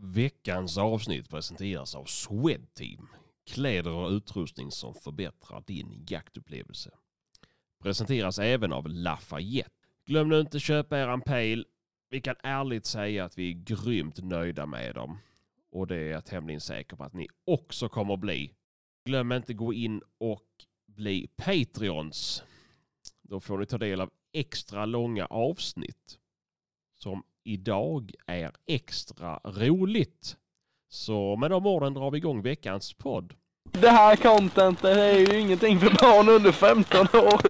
Veckans avsnitt presenteras av Swedteam. Kläder och utrustning som förbättrar din jaktupplevelse. Presenteras även av Lafayette. Glöm nu inte köpa eran pejl. Vi kan ärligt säga att vi är grymt nöjda med dem. Och det är jag tämligen säker på att ni också kommer att bli. Glöm inte gå in och bli Patreons. Då får ni ta del av extra långa avsnitt som idag är extra roligt. Så med de orden drar vi igång veckans podd. Det här contentet är ju ingenting för barn under 15 år.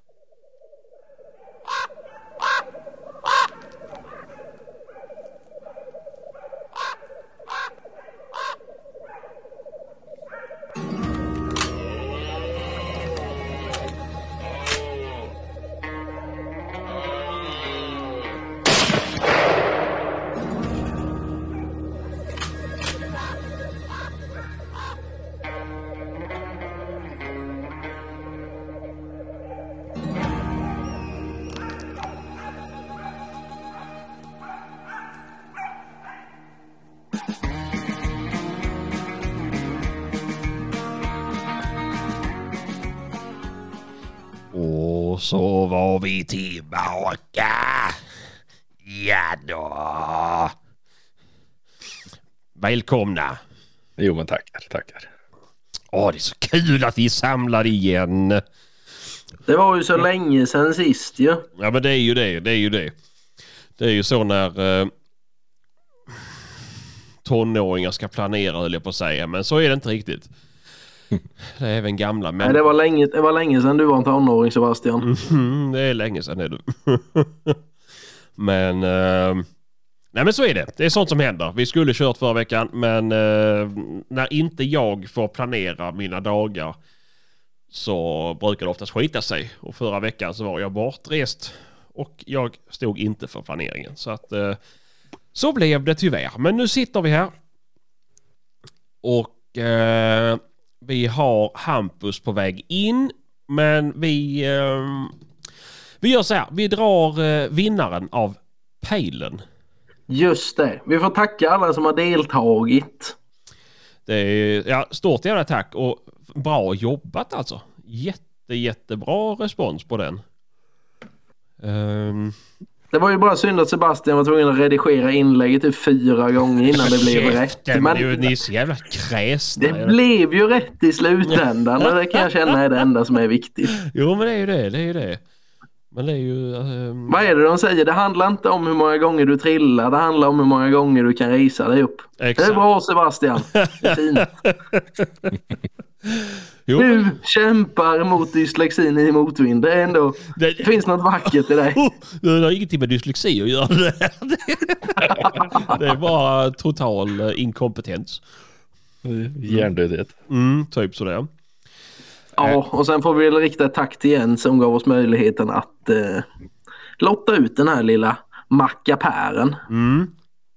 Vi tillbaka. Ja då. Välkomna. Jo men tackar, tackar. Åh, det är så kul att vi är samlade igen. Det var ju så länge sedan sist ju. Ja men det är ju det, det är ju det. Det är ju så när eh, tonåringar ska planera höll jag på att säga. Men så är det inte riktigt. Det är även gamla Nej, män. det, var länge, det var länge sedan du var en tonåring Sebastian. Mhm, det är länge sedan är du. men... Eh, nej men så är det. Det är sånt som händer. Vi skulle kört förra veckan men eh, när inte jag får planera mina dagar så brukar det oftast skita sig. Och förra veckan så var jag bortrest. Och jag stod inte för planeringen. Så att eh, så blev det tyvärr. Men nu sitter vi här. Och eh, vi har Hampus på väg in. Men vi, eh, vi gör så här. Vi drar eh, vinnaren av pejlen. Just det. Vi får tacka alla som har deltagit. Det är, ja, stort jävla tack och bra jobbat alltså. Jätte, jättebra respons på den. Ehm, Det var ju bara synd att Sebastian var tvungen att redigera inlägget typ fyra gånger innan det blev rätt. Men ni, ni är så jävla kräsna. det blev ju rätt i slutändan och det kan jag känna är det enda som är viktigt. Jo men det är ju det, det är ju det. Men det är ju... ehm, Vad är det de säger? Det handlar inte om hur många gånger du trillar. Det handlar om hur många gånger du kan resa dig upp. Det är exakt. bra Sebastian. Det är fint. Jo, Du kämpar mot dyslexin i motvind. Det, är ändå, det, det finns något vackert i dig. Oh, det har ingenting med dyslexi att göra. Det, det är bara total eh, inkompetens. Hjärndödhet. Mm, typ sådär. Ja, och sen får vi väl rikta ett tack till Jens som gav oss möjligheten att eh, lotta ut den här lilla mackapären. Mm.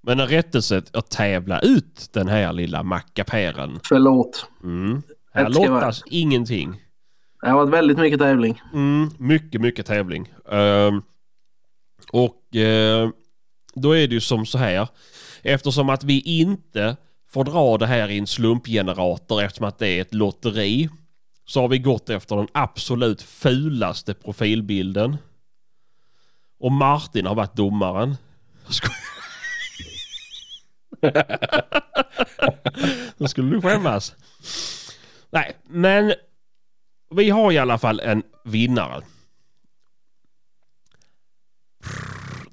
Men en rättelse att tävla ut den här lilla mackapären. Förlåt. Mm. Här lottas ingenting. Det har varit väldigt mycket tävling. Mm, mycket, mycket tävling. Ehm, och eh, då är det ju som så här. Eftersom att vi inte får dra det här i en slumpgenerator eftersom att det är ett lotteri. Så har vi gått efter den absolut fulaste profilbilden. Och Martin har varit domaren. Då skulle du skämmas. Nej, men vi har i alla fall en vinnare.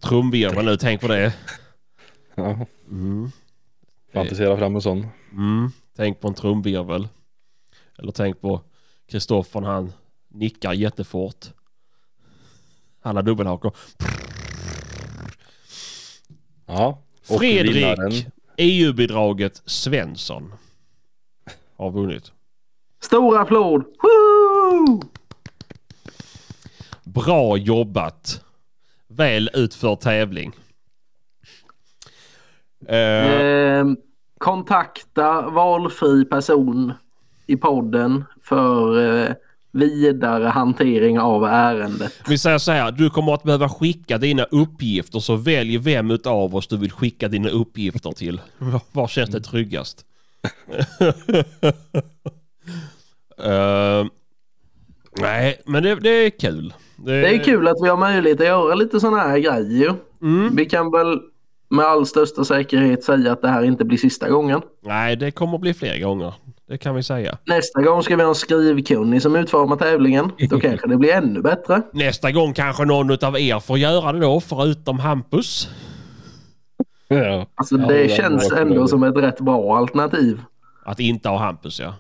Trumvirvel nu, tänk på det. Ja, Mm. fantisera fram en sån. Mm. Tänk på en trumvirvel. Eller tänk på Kristoffer han nickar jättefort. Han har dubbelhakor. Ja. Fredrik, EU-bidraget Svensson, har vunnit. Stor applåd! Woo! Bra jobbat. Väl utförd tävling. Eh, Eh, kontakta valfri person i podden för eh, vidare hantering av ärendet. Vi säger så här, du kommer att behöva skicka dina uppgifter så välj vem utav oss du vill skicka dina uppgifter till. Var känns det tryggast? uh, nej, men det, det är kul. Det är kul att vi har möjlighet att göra lite sådana här grejer. Mm. Vi kan väl med all största säkerhet säga att det här inte blir sista gången. Nej, det kommer att bli fler gånger. Det kan vi säga. Nästa gång ska vi ha en skrivkunnig som utformar tävlingen. Då kanske det blir ännu bättre. Nästa gång kanske någon av er får göra det då, förutom Hampus. Ja. Alltså Ja, det det känns var- ändå som ett rätt bra alternativ. Att inte ha Hampus, ja.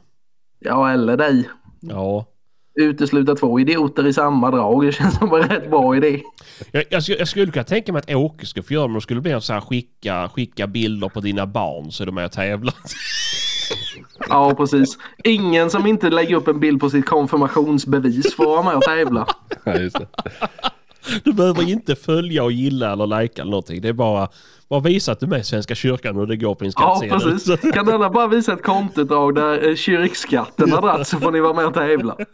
Ja, eller dig. Ja. Utesluta två idioter i samma drag. Det känns som en rätt bra idé. Jag, jag, skulle, jag skulle kunna tänka mig att Åke skulle få göra det, men det skulle bli så här skicka, skicka bilder på dina barn så är de med och tävlar. Ja, precis. Ingen som inte lägger upp en bild på sitt konfirmationsbevis får vara med och tävla. Ja, just det. Du behöver inte följa och gilla eller lajka eller någonting. Det är bara, bara visa att du med Svenska kyrkan och det går på din Ja, skattsedel. precis. Kan denna bara visa ett kontoutdrag där eh, kyrkskatten har dragit så får ni vara med och tävla.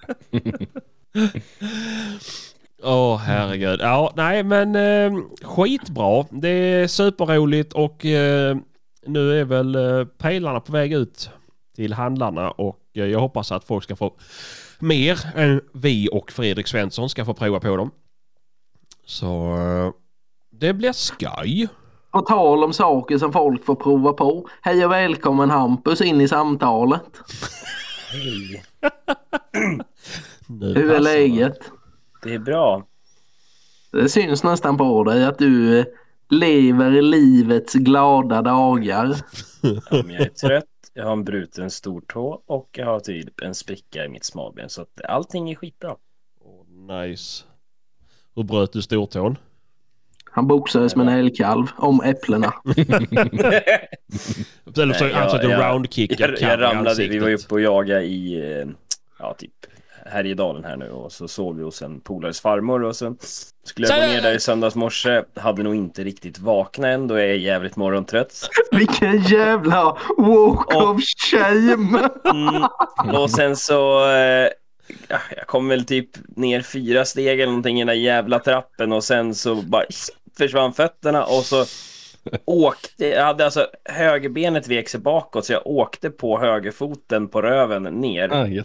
Åh herregud. Ja, nej men eh, skitbra. Det är superroligt och eh, nu är väl eh, pejlarna på väg ut till handlarna och eh, jag hoppas att folk ska få mer än vi och Fredrik Svensson ska få prova på dem. Så eh, det blir skoj. På tal om saker som folk får prova på. Hej och välkommen Hampus in i samtalet. Hej, Hur är läget? det är bra. Det syns nästan på dig att du eh, lever i livets glada dagar. Ja, men jag är trött, jag har en bruten stortå och jag har typ en spricka i mitt smalben. Så att allting är skitbra. Åh, nice. Hur bröt du stortån? Han boxades med en älgkalv om äpplena. Eller så Nej, han försökte roundkicka jag, jag ramlade, vi var uppe och jagade i, eh, ja typ Härjedalen här nu och så sov vi hos en polares farmor och sen skulle jag gå ner där i söndags morse. Hade nog inte riktigt vaknat än då är jag jävligt morgontrött. Vilken jävla walk of shame! Mm. Och sen så eh, ja, jag kom väl typ ner fyra steg eller någonting i den där jävla trappen och sen så bara försvann fötterna och så åkte, jag hade alltså högerbenet vek sig bakåt så jag åkte på högerfoten på röven ner. Ah.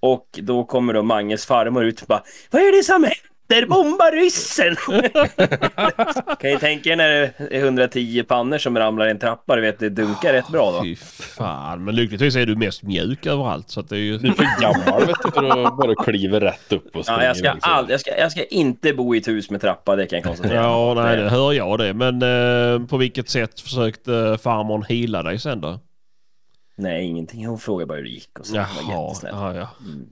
Och då kommer då Manges farmor ut och bara Vad är det som händer? Bomba ryssen! kan ju tänka er när det är 110 pannor som ramlar i en trappa, du vet det dunkar rätt bra då. Fy fan, men lyckligtvis är du mest mjuk överallt så att det är ju... Du är för gammal vet du, för att bara kliva rätt upp och springa Ja, jag, ska så. all, jag, ska, jag ska inte bo i ett hus med trappa, det kan jag konstatera. Ja, nej det hör jag det. Men eh, på vilket sätt försökte farmorn hila dig sen då? Nej, ingenting. Hon frågade bara hur det gick och så. Var Jaha, jättesnäll. ja, ja. Mm.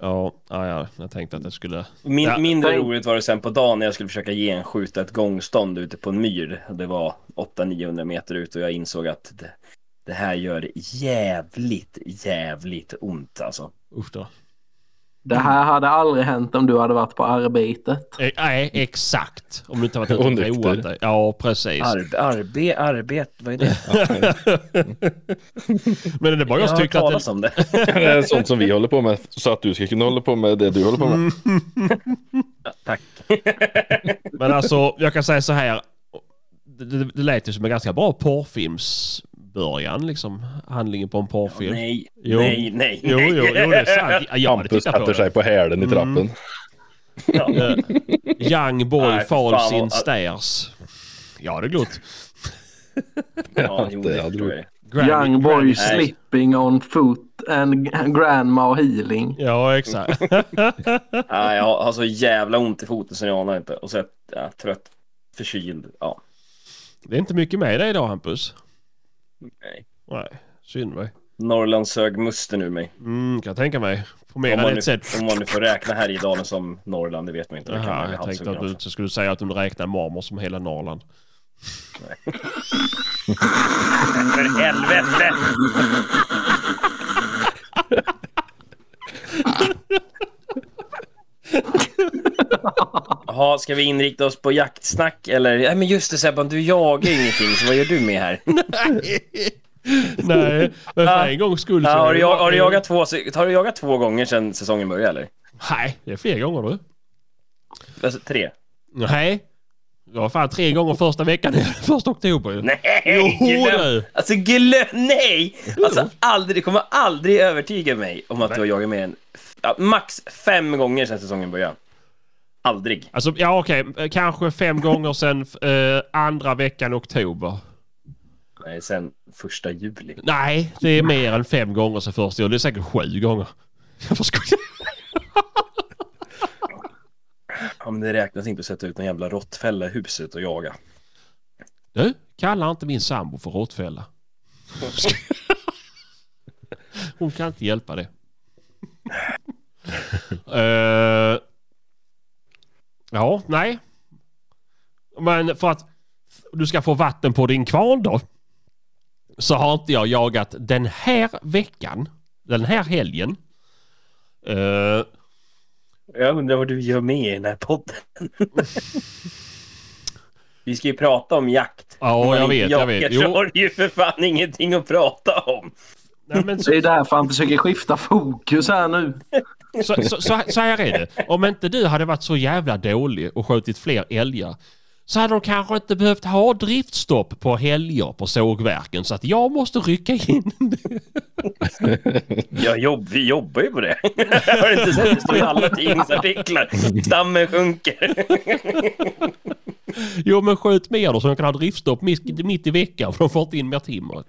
Ja, ja, ja, jag tänkte att det skulle... Min, Ja. mindre roligt var det sen på dagen när jag skulle försöka genskjuta ett gångstånd ute på en myr. Det var 800-900 meter ut och jag insåg att det, det här gör jävligt, jävligt ont alltså. Usch då. Det här hade aldrig hänt om du hade varit på arbetet. Eh, nej, exakt. Om du inte varit ute och roat dig. Ja, precis. Arbe, arbe, arbet, vad är det? Men det är bara jag som tyckte att det... om det. Det är sånt som vi håller på med så att du ska kunna hålla på med det du håller på med. Tack. Men alltså, jag kan säga så här. Det, det, det lät ju som en ganska bra porrfilmsbörjan liksom. Handlingen på en porrfilm. Nej, Jo. nej, nej. Jo, jo, jo, det är sant. Ja, Jag Hampus sätter sig på hälen i trappen. Ja. Eh, Young boy Nej, falls fan in vad- stairs. Ja, det är glott. Ja, jo, det det hade du. Young boy Granny- slipping on foot and grandma healing. Ja, exakt. Ja, jag har, så jävla ont i foten så jag anar inte. Och så är jag ja, trött, förkyld. Ja, Det är inte mycket med dig idag, Hampus. Nej. Nej, synd mig. Norrland sög musten ur mig. Mm, kan jag tänka mig. På mer än nu, ett sätt. om man nu får räkna Härjedalen som Norrland, det vet man inte. Det kan man jag tänkte att du inte skulle säga att du räknar mormor som hela Norrland. För helvete! Jaha, ska vi inrikta oss på jaktsnack eller? Nej men just det Sebban, du jagar ju ingenting så vad gör du med här? Nej, men för en gångs skull. Ja, har, du, jag- har, du jagat två, har du jagat två gånger sedan säsongen började eller? Nej, det är fler gånger du. Alltså, tre? Nej. Det var fan tre gånger första veckan, första oktober ju. Nej! Jo, glöm, alltså glöm, nej! Alltså aldrig, du kommer aldrig övertyga mig om att du har jagat mer än max fem gånger sedan säsongen började. Aldrig. Alltså, ja okej, eh, kanske fem gånger sedan eh, andra veckan oktober. Nej, sen första juli. Nej, det är mer än fem gånger sedan första juli. Det är säkert sju gånger. Jag får skoja. Ja, men det räknas inte att sätta ut en jävla råttfälla i huset och jaga. Du, kalla inte min sambo för råttfälla. Hon kan inte hjälpa det. Ja, nej. Men för att du ska få vatten på din kvarn då. Så har inte jag jagat den här veckan. Den här helgen. Eh, Jag undrar vad du gör med i den här podden. Vi ska ju prata om jakt. Ja, jag vet, jag vet. så Jo. har du ju för fan ingenting att prata om. nej, men så, Det är därför han försöker skifta fokus här nu. Så, så, så, så här är det. Om inte du hade varit så jävla dålig och skjutit fler älgar så hade de kanske inte behövt ha driftstopp på helger på sågverken så att jag måste rycka in. Jag jobb, vi jobbar ju på det. Har du inte sett? Det står i alla tidningsartiklar. Stammen sjunker. Jo men skjut mer då så de kan ha driftstopp mitt, mitt i veckan för de får inte in mer timmer.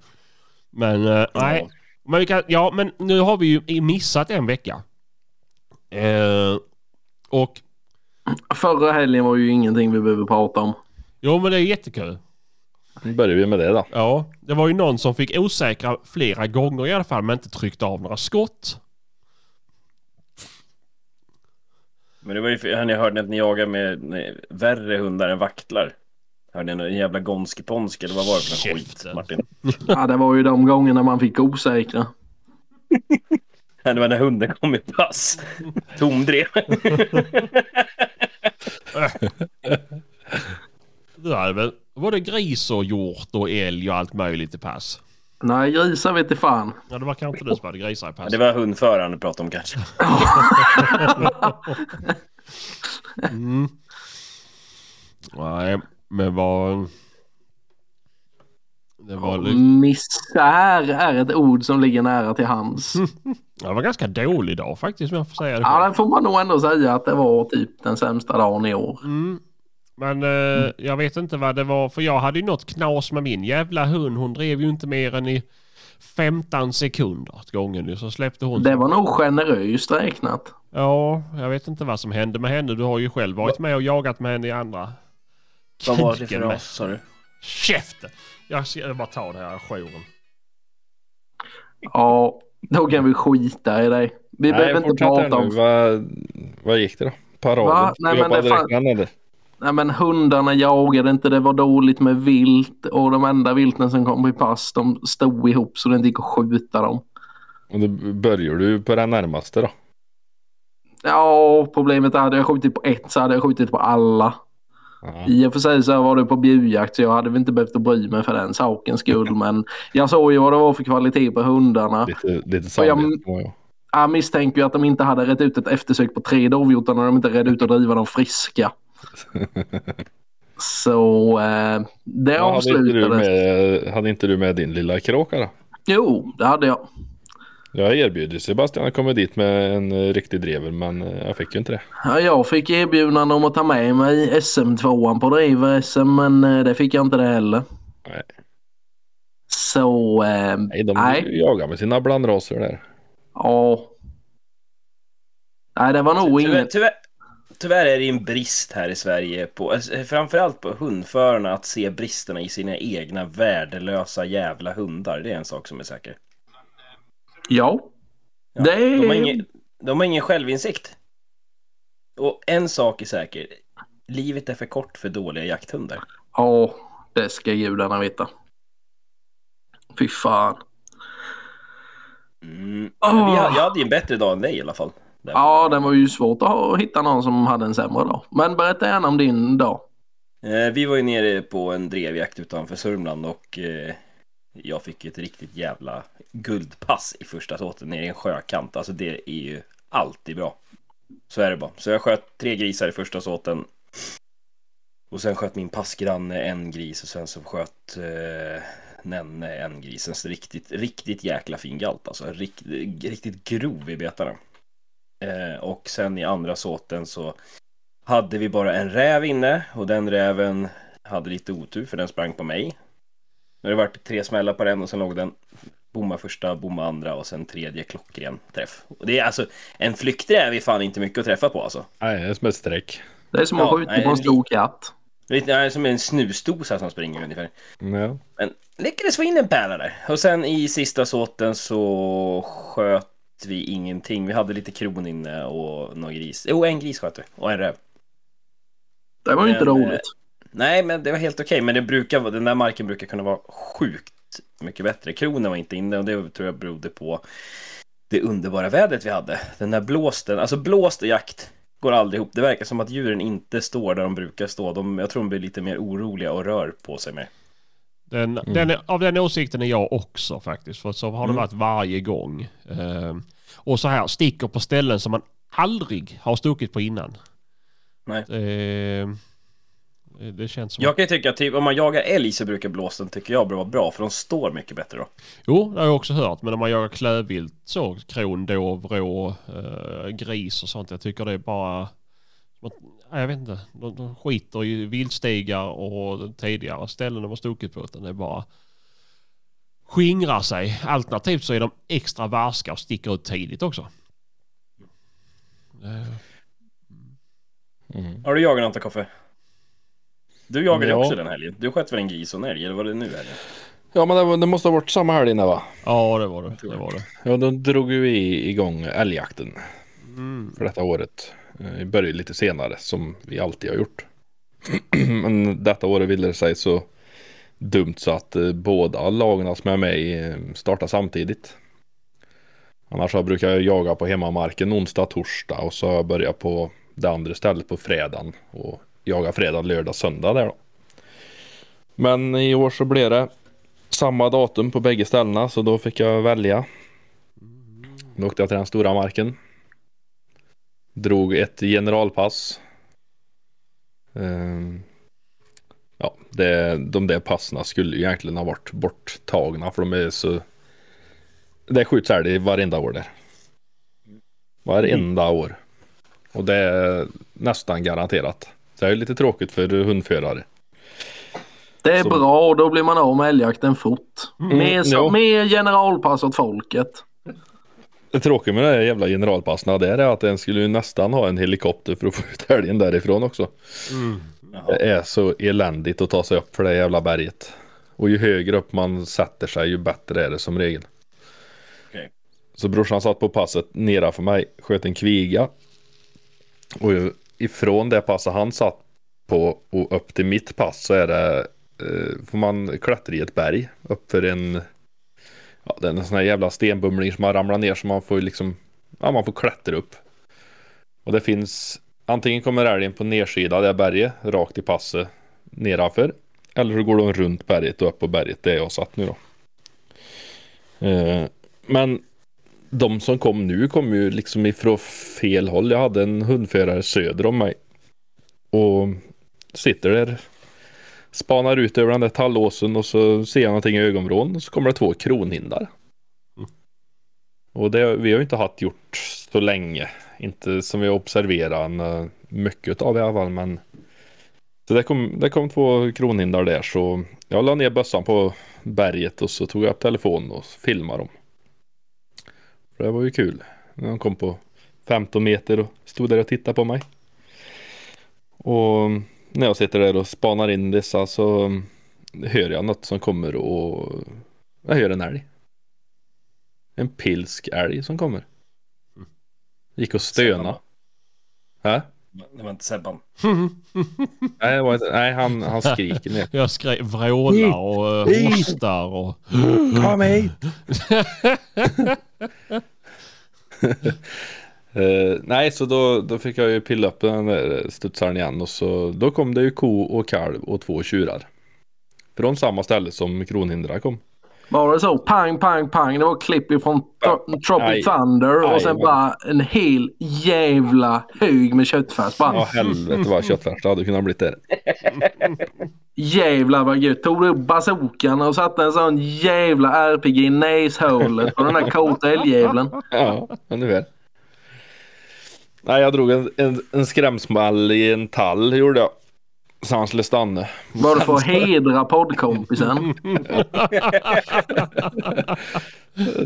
Men eh, nej. Men kan, ja men nu har vi ju missat en vecka. Eh, och Förra helgen var ju ingenting vi behöver prata om. jo men det är jättekul. Nu börjar vi med det då. Ja, det var ju någon som fick osäkra flera gånger i alla fall men inte tryckte av några skott. Men det var ju, har ni hört att ni jagar med nej, värre hundar än vaktlar? Hörde ni en jävla gonski-ponski eller vad var det för skit. Martin? Ja, det var ju de gångerna man fick osäkra. Det var när hunden kom i pass. Tomdrev. Det hade väl både gris och hjort och älg och allt möjligt i pass. Nej, grisar vet i fan. Ja, det var kanske inte du som hade grisar i pass. Det var hundföraren du pratade om kanske. Mm. Nej, men vad... Det var, li- Misär är ett ord som ligger nära till hands. det var ganska dålig dag faktiskt om jag får säga det Ja, det får man nog ändå säga att det var typ den sämsta dagen i år. Mm. Men eh, jag vet inte vad det var för jag hade ju något knas med min jävla hund. Hon drev ju inte mer än i 15 sekunder åt gången nu så släppte hon. Det var nog generöst räknat. Ja, jag vet inte vad som hände med henne. Du har ju själv varit med och jagat med henne i andra. Vad var det för ras sa du? Käften! Jag ska bara ta det här jouren. Ja, då kan vi skita i dig. Vi behöver inte prata om... Vad, vad gick det då? Paraden? Va? Nej, men det fan-? Nej men hundarna jagade inte, det var dåligt med vilt och de enda vilten som kom i pass de stod ihop så det inte gick att skjuta dem. Och då börjar du på den närmaste då? Ja, problemet är hade jag skjutit på ett så hade jag skjutit på alla. I och för sig så var det på bjudjakt så jag hade väl inte behövt att bry mig för den sakens skull men jag såg ju vad det var för kvalitet på hundarna. Lite, lite jag- Jag misstänker ju att de inte hade rätt ut ett eftersök på tre dovhjortar när de inte redde ut att driva dem friska. Så eh, det ja. hade, inte du avslutades. med, hade inte du med din lilla kråka då? Jo, det hade jag. Jag erbjöd ju Sebastian att komma dit med en eh, riktig drever men eh, jag fick ju inte det. Ja, jag fick erbjudande om att ta med mig SM2 på driver-SM men eh, det fick jag inte det heller. Nej. Så eh, Nej, de Nej. jagar med sina blandraser där. ja. Nej, det var nog Tyvärr, inget. tyvärr, tyvärr är det en brist här i Sverige, på, alltså, framförallt på hundförarna, att se bristerna i sina egna värdelösa jävla hundar. Det är en sak som är säker. Ja. Ja, Det är- de, har ingen, de har ingen självinsikt. Och en sak är säker. Livet är för kort för dåliga jakthundar. Ja, det ska gudarna veta. Fy fan. Mm. Åh. Men vi, jag hade ju en bättre dag än dig i alla fall. Där. Ja, det var ju svårt att hitta någon som hade en sämre dag. Men berätta gärna om din dag. Eh, vi var ju nere på en drevjakt utanför Sörmland och eh, jag fick ett riktigt jävla guldpass i första såten nere i en sjökant. Alltså det är ju alltid bra. Så är det bara. Så jag sköt tre grisar i första såten. Och sen sköt min passgranne en gris och sen så sköt eh, Nenne en gris. En riktigt, riktigt jäkla fin galt alltså. Riktigt, riktigt grov i betarna. Eh, och sen i andra såten så hade vi bara en räv inne och den räven hade lite otur för den sprang på mig. Nu har det varit tre smällar på den och sen låg den bomma första, bomma andra och sen tredje klockren träff. Och det är alltså, en flykträv är fan inte mycket att träffa på alltså. Nej, det är som ett streck. Det är som att Ja, skjuta på en det- stor katt. Lite nej, som en snusdosa som springer ungefär. Ja. Men lyckades få in en pärla där. Och sen i sista såten så sköt vi ingenting. Vi hade lite kron inne och någon gris. Jo, en gris sköt vi. Och en räv. Det var ju inte roligt. Nej, men det var helt okej. Men det brukar, den där marken brukar kunna vara sjukt mycket bättre. Kronen var inte inne och det tror jag berodde på det underbara vädret vi hade. Den där blåsten, alltså blåst och jakt går aldrig ihop. Det verkar som att djuren inte står där de brukar stå. De, jag tror de blir lite mer oroliga och rör på sig mer. Den, den, är- av den åsikten är jag också faktiskt. För så har det varit varje gång. Eh, och så här, sticker på ställen som man aldrig har stuckit på innan. Nej. Eh, det känns som... Jag kan ju tycka att typ, om man jagar älg så brukar blåsten tycker jag vara bra för de står mycket bättre då. Jo, det har jag också hört. Men om man jagar klövvilt så, kron, dov, rå, eh, gris och sånt. Jag tycker det är bara... Jag vet inte. De, de skiter i viltstigar och tidigare ställen de har stuckit på. Utan det är bara skingra sig. Alternativt så är de extra varska och sticker ut tidigt också. Eh, Mm. Har du jagat något Koffe? Du jagade Ja. också den helgen. Du sköt väl en gris och en älg eller var det nu helgen? ja, men det, var- det måste ha varit samma helg innan va? Ja, det var det. det, var det. Ja, då drog vi igång älgjakten Mm. för detta året. Eh, Vi började lite senare som vi alltid har gjort. Men detta året ville det sig så dumt så att eh, båda lagen som är med i eh, startar samtidigt. Annars så brukar jag jaga på hemmamarken onsdag, torsdag och så har jag börjat på det andra stället på fredagen och jaga fredag, lördag, söndag där då. Men i år så blev det samma datum på bägge ställena så då fick jag välja. Då åkte jag till den stora marken. Drog ett generalpass. Ehm, ja, det, de där passen skulle ju egentligen ha varit borttagna för de är så... Det skjuts älg varenda år där. Varenda år. Och det är nästan garanterat. Så det är lite tråkigt för hundförare. Det är Så- bra och då blir man av med älgjakten fort. Mm, mer, så, jo. mer generalpass åt folket. Det tråkiga med det här jävla generalpassen det är att den skulle ju nästan ha en helikopter för att få ut älgen därifrån också. Mm. Det är så eländigt att ta sig upp för det jävla berget. Och ju högre upp man sätter sig ju bättre är det som regel. Okej. Så brorsan satt på passet nedanför mig, sköt en kviga. Och ju- ifrån det passet han satt på och upp till mitt pass så är det eh, får man klättra i ett berg upp för en ja, det är en sån här jävla stenbumling som man ramlar ner så man får ju liksom ja, man får klättra upp. Och det finns antingen kommer älgen på nedsidan av det berget rakt i passet nedanför eller så går de runt berget och upp på berget. Det är jag satt nu då. Eh, men de som kom nu kom ju liksom ifrån fel håll. Jag hade en hundförare söder om mig. Och sitter där. Spanar ut över den där tallåsen och så ser jag någonting i ögonvrån. Och så kommer det två kronhindar. Mm. Och det vi har ju inte haft gjort så länge. Inte som vi har observerat eh, mycket av i alla fall. Men så det kom, det kom två kronhindar där så jag la ner bössan på berget och så tog jag upp telefonen och filmade dem. Det var ju kul. När de kom på 15 meter och stod där och tittade på mig. Och när jag sitter där och spanar in dessa så hör jag något som kommer och jag hör en älg. En pilsk älg som kommer. Gick och stöna. Hä? Det var inte Sebban. Nej, inte, nej han, han skriker ner. Jag skrev vrålar och uh, Hej! hostar och... Kom hit! Eh, nej, så då, då fick jag ju pilla upp den där studsaren igen och så då kom det ju ko och kalv och två tjurar. Från samma ställe som kronhindra kom. Var det så? Pang, pang, pang. Det var klipp ifrån Tro- Tropic Aj. Thunder och Aj, sen bara en hel jävla hög med köttfärs. Bara, Ja helvete vad köttfärs det hade kunnat bli där. Jävlar vad gött. Tog du upp bazookan och satte en sån jävla RPG i näshålet på den där kåta älgjäveln. Ja, ungefär. Nej, jag drog en, en, en skrämsmall i en tall gjorde jag. Så han skulle stanna. Det för att hedra poddkompisen?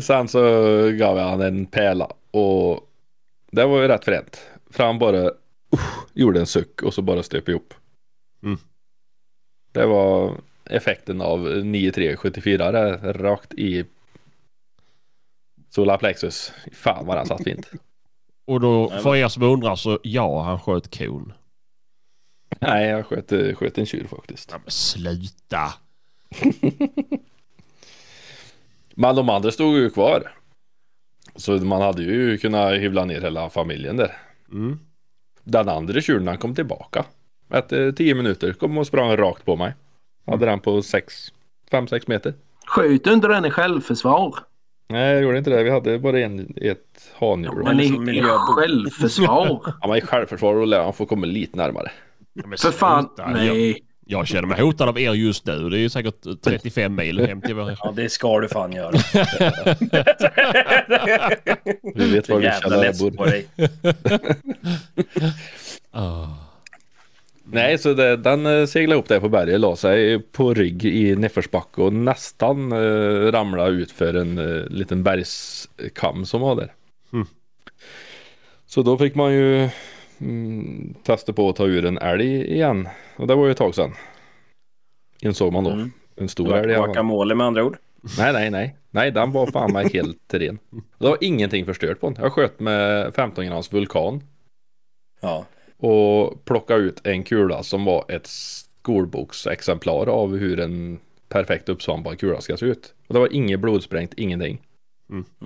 Sen så gav jag han en pärla och det var ju rätt fränt. För han bara usch, gjorde en suck och så bara stöp ihop. Mm. Det var effekten av 9374 där, rakt i solarplexus. Fan vad den satt fint. Och då för er som undrar så ja, han sköt kon. Nej, jag sköt, sköt en tjur faktiskt. Ja, men sluta. Men de andra stod ju kvar. Så man hade ju kunnat hyvla ner hela familjen där. Mm. Den andra tjuren han kom tillbaka. Efter tio minuter kom och sprang rakt på mig. Hade den på 5-6 meter. Sköt du inte den i självförsvar? Nej jag gjorde inte det. Vi hade bara en, ett hanhjul. Men Men i, liksom i självförsvar? Han var i självförsvar och lär han få komma lite närmare. För fan, nej. jag känner mig hotad av er just nu. Det är ju säkert 35 mil hem till vår... Ja, det ska du fan göra. Vi vet var vi känner på dig. Ah. Nej, så det, den eh, seglade upp där på berget, la sig på rygg i nedförsbacke och nästan eh, ramlade ut för en eh, liten bergskam som var där. Mm. Så då fick man ju mm, testa på att ta ur en älg igen. Och det var ju ett tag sedan. Insåg man då. Mm. En stor älg. Guacamole med andra ord. Nej, nej, nej. Nej, den var fan mig helt ren. Det var ingenting förstört på den. Jag sköt med 15 grams vulkan. Ja. Och plocka ut en kula som var ett skolboksexemplar av hur en perfekt uppsvampad kula ska se ut. Och det var inget blodsprängt, ingenting.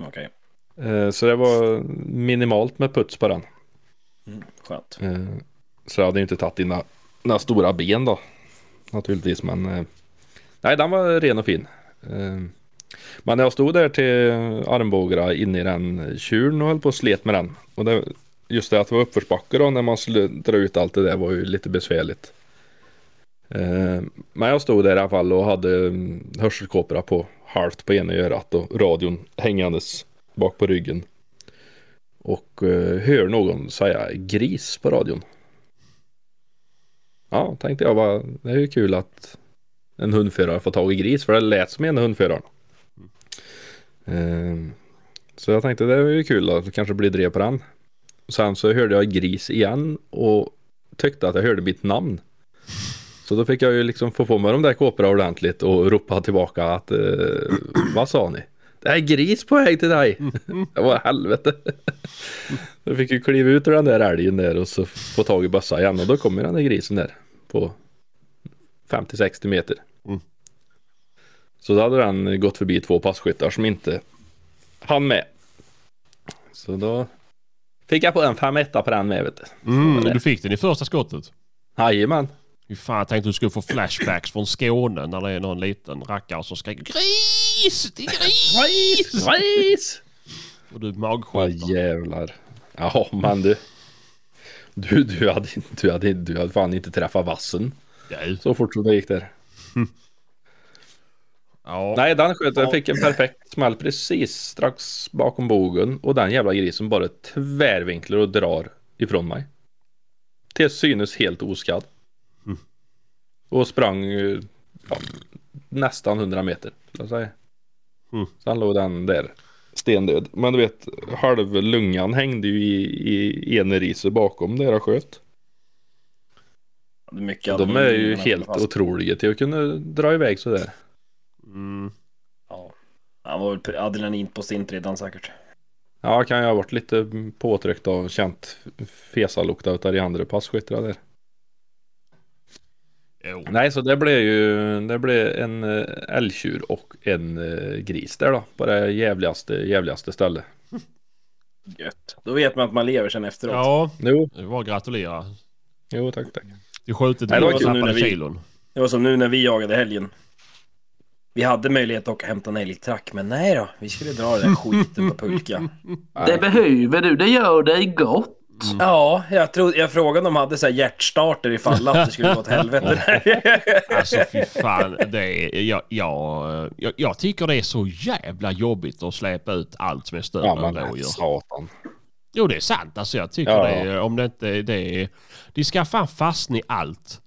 Okej. Eh, Så det var minimalt med puts på den. Mm, skönt. Eh, Så jag hade ju inte tagit dina, dina stora ben då. Naturligtvis men eh, Nej den var ren och fin. Eh, Men jag stod där till armbågarna inne i den tjuren och höll på och slet med den. Och det, just det att det var uppförsbacke då när man skulle dra ut allt det där var ju lite besvärligt. Eh, Men jag stod där i alla fall och hade mm, hörselkåporna på halvt på ena örat och radion hängandes bak på ryggen. Och eh, hör någon säga gris på radion. Ja, tänkte jag bara, det är ju kul att en hundförare får tag i gris för det lät som en hundförare. Eh, så jag tänkte det är ju kul att det kanske blir drev på den. Sen så hörde jag gris igen och tyckte att jag hörde mitt namn. Så då fick jag ju liksom få på mig de där kåporna ordentligt och ropa tillbaka att eh, vad sa ni? Det är gris på väg till dig. Det var helvete. Jag fick ju kliva ut ur den där älgen där och så få tag i bössa igen och då kommer den där grisen där på 50-60 meter. Mm. Så då hade den gått förbi två passkyttar som inte hann med. Så då fick jag på en 5 på den med vet du. Mm, du fick den i första skottet. Jajamän. Fy fan, jag tänkte du skulle få flashbacks från Skåne när det är någon liten rackare som skriker GRIS! Det är gris! Gris! Och du Vad magskjuter. jävlar. Ja men du. Du, du, hade, du, hade, du hade fan inte träffat vassen Ja. så fort som det gick där. Ja. Nej, den sköt. Jag fick en perfekt smäll precis strax bakom bogen och den jävla grisen bara tvärvinklar och drar ifrån mig. Till synes helt oskadd. Mm. Och sprang eh, ja, nästan 100 meter. Jag säga. Mm. Sen låg den där stendöd. Men du vet, halv lungan hängde ju i, i ena riset bakom där jag sköt. Det är mycket De är ju helt fast- otroliga till att kunna dra iväg sådär. Mm. Ja. Han var väl adrenalin på stint redan säkert. Ja, kan jag ha varit lite påtryckt och känt fesalukt utav de andra passkyttarna där. Jo. Nej, så det blev ju det blev en eh, älgtjur och en eh, gris där då. På det jävligaste, jävligaste stället. Gött. Då vet man att man lever sen efteråt. Ja, Jo, det var gratulera. jo tack tack. Du skjutit Nej, det var nu när tappade vi- kilon. Det var som nu när vi jagade helgen. Vi hade möjlighet att åka och hämta en älgtrack, men nej då. Vi skulle dra den skiten på pulka. Det behöver du. Det gör dig gott. Ja, jag, trodde, jag frågade om de hade så här hjärtstarter ifall att det skulle gå åt helvete. Alltså fy fan. Det är, jag, jag, jag, jag tycker det är så jävla jobbigt att släppa ut allt som är större Ja, än rådjur. satan. Jo det är sant. Alltså jag tycker Ja. det är, om det inte det är, De ska fan fastna i allt.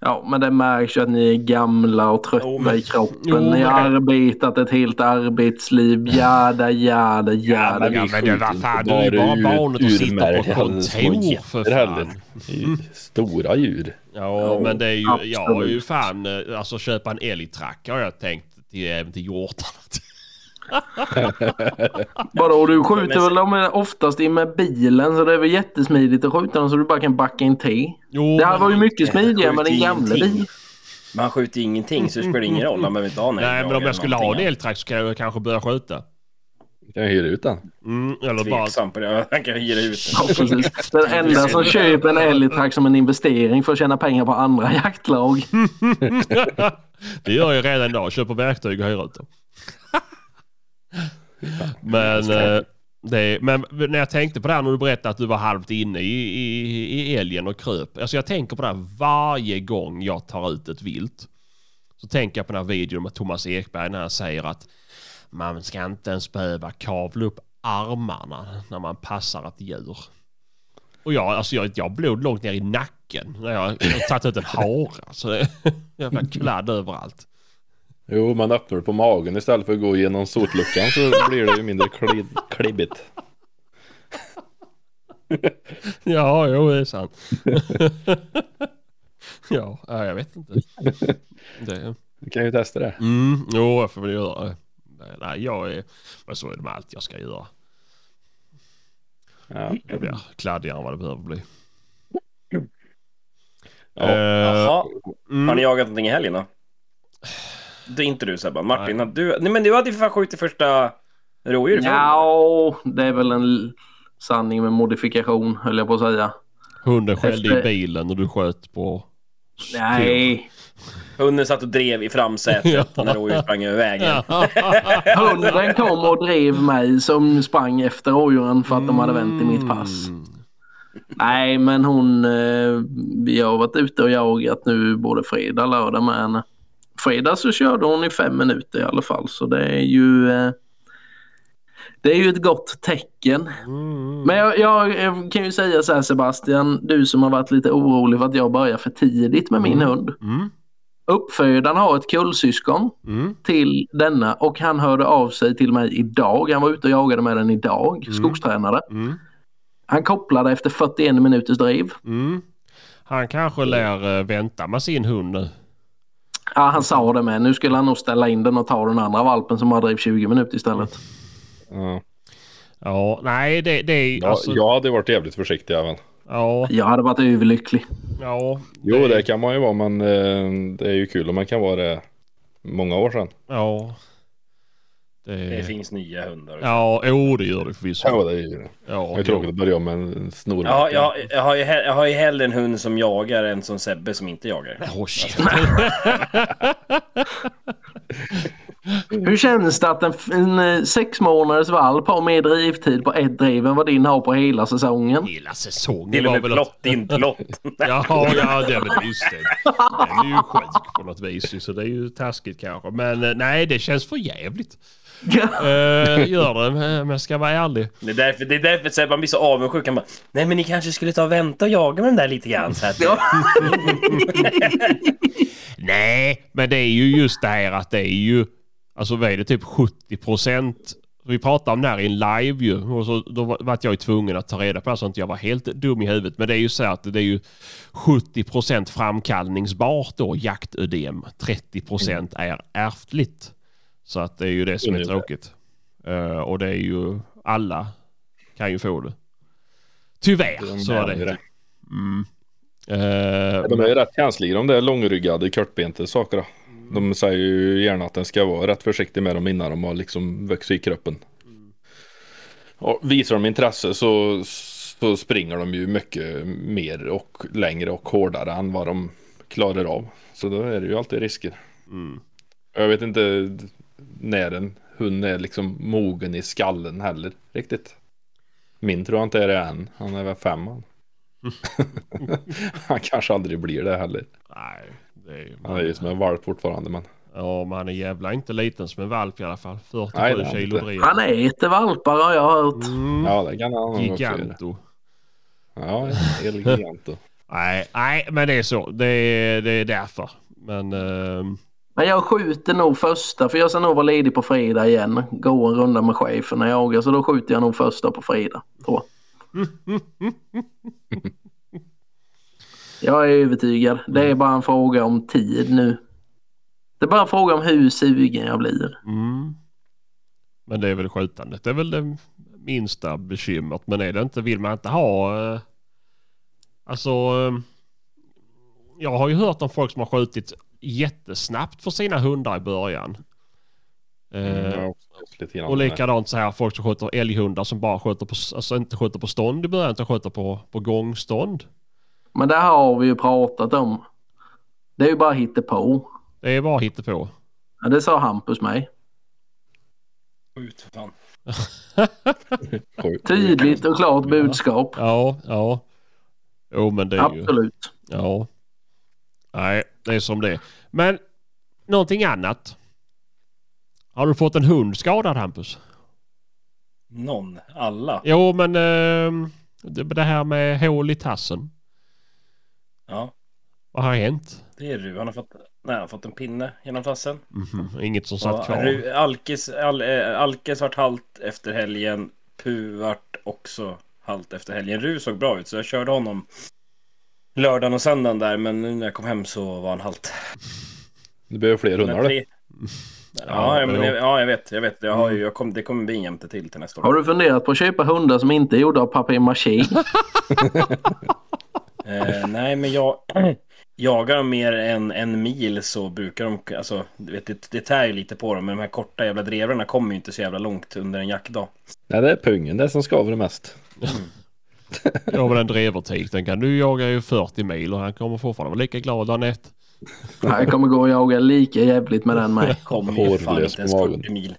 Ja, men det märks ju att ni är gamla och trötta Jo, men- i kroppen. Jo, ni har men- arbetat ett helt arbetsliv. Jada, jada, jada. men Ja men det, skjuter vad fan, du är bara bara barnet att sitta på urmärgade kontor för fan. Ju Stora djur. Ja men det är ju, absolut. jag har ju fan, eh, alltså köpa en älgtrack har jag tänkt till, även till hjortarna. Vadå, du skjuter väl dem oftast in med bilen så det är väl jättesmidigt att skjuta dem så du bara kan backa in till. Jo, Det här var ju mycket smidigare med din gamla ingenting. bil. Man skjuter ingenting så det spelar ingen roll. Man behöver inte ha Nej men om jag skulle ha en eltrack så kan jag kanske börja skjuta. Kan jag hyra ut den? Mm, eller bara... Tveksam på det. Han kan hyra ut Ja, precis. Den enda som köper en älgtrack som en investering för att tjäna pengar på andra jaktlag. det gör jag redan idag. Köper verktyg och hyr ut dem. Men, eh, det, men när jag tänkte på det här när du berättade att du var halvt inne i, i, i älgen och kröp. Alltså jag tänker på det här varje gång jag tar ut ett vilt. Så tänker jag på den här videon med Thomas Ekberg när han säger att man ska inte ens behöva kavla upp armarna när man passar ett djur. Och jag, alltså jag, jag har blod långt ner i nacken när jag har tagit ut en hare. Så det är jävla kladd överallt. Jo, man öppnar det på magen istället för att gå igenom sotluckan så blir det ju mindre kli- klibbigt. Ja, jo det är sant. ja, ja, jag vet inte. Det, Du kan ju testa det. mm, jo, jag får väl göra det. Nej, jag är... Men så är det med allt jag ska göra. Ja. Det blir kladdigare än vad det behöver bli. Ja. Jaha. mm. Har ni jagat någonting i helgen då? Det är inte du Sebban. Martin, du... Nej men du hade ju för fan skjutit första rådjur i. Ja, det är väl en sanning med modifikation höll jag på att säga. Hunden skällde i Efter- bilen och du sköt på... Nej, Hunden satt och drev i framsätet Ja. när rådjuret sprang över vägen. hunden kom och drev mig som sprang efter rådjuren för att de hade vänt i mitt pass. Mm. Nej, men hon... Eh, vi har varit ute och jagat nu både fredag och lördag med henne. Fredag så körde hon i fem minuter i alla fall så det är ju... Eh, det är ju ett gott tecken. Mm. Men jag, jag, jag kan ju säga så här Sebastian, du som har varit lite orolig för att jag börjar för tidigt med min hund. Mm. Uppfödaren har ett kullsyskon Mm. till denna och han hörde av sig till mig idag. Han var ute och jagade med den idag, skogstränare. Mm. Han kopplade efter 41 minuters driv. Mm. Han kanske lär eh, vänta med sin hund nu. Ja, han sa det med. Nu skulle han nog ställa in den och ta den andra valpen som har driv 20 minuter istället. Ja. Ja, nej det, det är Ja, alltså... jag hade varit jävligt försiktig även. Ja, Jag hade varit överlycklig. ja. Jo, det kan man ju vara, men eh, det är ju kul om man kan vara det många år sedan. Ja. Det Det... finns nya hundar. Ja, jo det gör det förvisso. Ja, det är ju det Ja, är tråkigt att börja med en snor. Ja, jag, jag, har ju, jag har ju hellre en hund som jagar än som Sebbe som inte jagar. Åh, shit. Hur känns det att en, en eh, sex månaders valp har mer drivtid på ett driv än vad din har på hela säsongen? Hela säsongen Till och med väl... plott in plott. Ja, ja, det är väl just det. Den är ju sjuk på något vis så det är ju taskigt kanske. Men eh, nej, det känns för jävligt. Uh, gör det, om jag ska vara ärlig. Det är därför, det är därför Sebban blir så avundsjuk. Bara, nej men ni kanske skulle ta och vänta och jaga med den där lite grann. Så Ja. Nej, men det är ju just det här att det är ju... Alltså vad är det, typ 70 procent? Vi pratade om det här i en live ju. Och så, då var jag ju tvungen att ta reda på det så att jag var helt dum i huvudet. Men det är ju så att det är ju 70 procent framkallningsbart då, jaktödem. 30 procent är ärftligt. Så att det är ju det som är tråkigt. Eh, och det är ju alla kan ju få det. Tyvärr så är det. inte. Mm. Eh, De är ju rätt känsliga de där långryggade kortbente sakerna. De säger ju gärna att den ska vara rätt försiktig med dem innan de har liksom vuxit i kroppen. Och visar de intresse så, så springer de ju mycket mer och längre och hårdare än vad de klarar av. Så då är det ju alltid risker. mm. Jag vet inte när en hund är liksom mogen i skallen heller riktigt. Min tror jag inte är det än. Han är väl fem han. han kanske aldrig blir det heller. Nej, det är ju... Han är ju som en valp fortfarande men. Ja, men han är jävla inte liten som en valp i alla fall. 47 Nej, det är han kilo inte. dryg. Han äter valpar har jag hört. Mm. Ja det kan han också. Giganto. Ja, El Giganto. Nej, nej, men det är så. Det är, det är därför. Men... ehm, Men jag skjuter nog första för jag ska nog vara ledig på fredag igen. Gå en runda med chefen när jag jagar så då skjuter jag nog första på fredag. Tror jag. jag är övertygad. Det är bara en fråga om tid nu. Det är bara en fråga om hur sugen jag blir. Mm. Men det är väl skjutandet. Det är väl det minsta bekymret. Men är det inte, vill man inte ha... eh, Alltså... eh, Jag har ju hört om folk som har skjutit jättesnabbt för sina hundar i början. Eh, Mm, grann och likadant så här folk som skjuter älghundar som bara skjuter på, alltså inte skjuter på stånd i början utan skjuter på, på gångstånd. Men det här har vi ju pratat om. Det är ju bara hittepå. Det är bara på. Ja, det sa Hampus mig. Skjut för fan. Tydligt och klart budskap. Ja, ja. Jo men det är ju... Absolut. Ja. Nej, det är som det är. Men någonting annat. Har du fått en hund skadad Hampus? Någon. Alla. Jo men eh, det, det här med hål i tassen. Ja. Vad har hänt? Det är du. Han har fått, nej, han har fått en pinne genom tassen. Mhm, Inget som satt kvar? Ru- Alkes, Al, eh, Alkes vart halt efter helgen. Pu vart också halt efter helgen. Ru såg bra ut så jag körde honom lördagen och söndagen där. Men nu när jag kom hem så var han halt. Det behöver fler hundar tre- Ja, Ja, men, jag- ja, jag vet. Jag vet. Jag har ju, jag kom, det kommer bli en jämte till till nästa år. Har du funderat på att köpa hundar som inte är gjorda av papier-maché? Eh, nej, men jag jagar de mer än en mil så brukar de, alltså, du vet, det, det tär ju lite på dem, men de här korta jävla drevrarna kommer ju inte så jävla långt under en jaktdag. Nej det är pungen det som skaver mest. Ja men en drevertik den kan du jaga ju 40 mil och han kommer fortfarande vara lika glad dagen efter. Nej, jag kommer gå och jaga lika jävligt med den med. Kommer ju fan Hårlös inte ens på magen. 40 mil.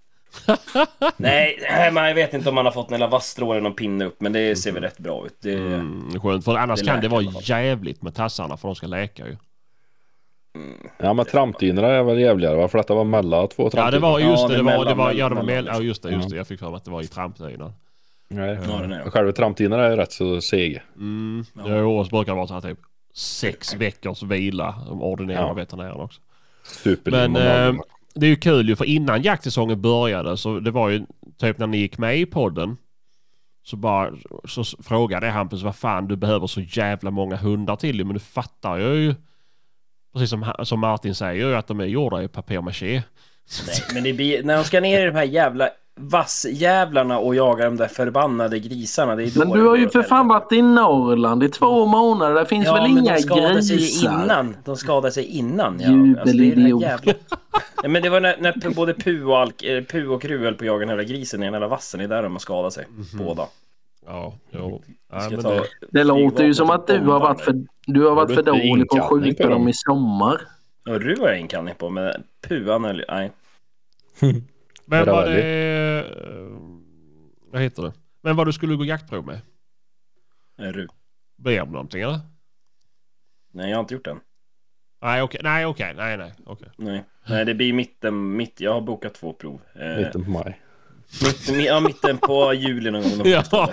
nej, jag vet inte om han har fått några vasstrå eller någon pinne upp, men det ser väl rätt bra ut. Det, Mm, skönt för annars Det kan det vara jävligt med tassarna för de ska läka ju. Ja men trampdynorna är väl jävligare va? För detta var mellan två Ja trampdynor. det var just Ja, det, det var, det var, ja, det var mellan- mell- ja just det, just Ja. det. Jag fick för mig att det var i trampdynan. Nej, Ja, den är. Själva trampdynorna är rätt så sega. Mm. Ja. Jo, och så brukar det vara så här typ sex veckors vila, de ordinerar Ja. veterinären också. Superlim Men, eh. Det är ju kul ju för innan jaktsäsongen började så det var ju typ när ni gick med i podden. Så bara så frågade jag Hampus vad fan du behöver så jävla många hundar till men du fattar jag ju. Precis som, som Martin säger ju att de är gjorda i papier-maché. nej, men det blir, när de ska ner i de här jävla vassjävlarna och jaga de där förbannade grisarna, det är Men du har ju för fan varit i Norrland i två månader. Det finns Ja, väl men inga de skadade sig grisar? innan. De skadade sig innan. Ja. Jubelidiot. Alltså, det här ja, men det var när, när både Pu och, Alk, eh, Pu och Kru höll på att jaga den här grisen i den hela vassen. Det är där de har skadat sig. Båda. Ja, jo. Ja, Ska men ta det, Det låter ju som att du har varit för, du har varit du för dålig på att skjuta på dem i sommar. Och Ru har jag inkallning på, men Pu han höll Nej. men var Ravelli. det... eh, Vad heter det? Men vad du skulle gå jaktprov med? eh, Ru. Blev någonting eller? Nej, jag har inte gjort den. Nej okej, nej okej, nej nej okej. Nej. Nej, det blir mitten, mitt, jag har bokat två prov. Eh, Mitten på maj. mitten, ja, mitten på juli någon gång. Ja.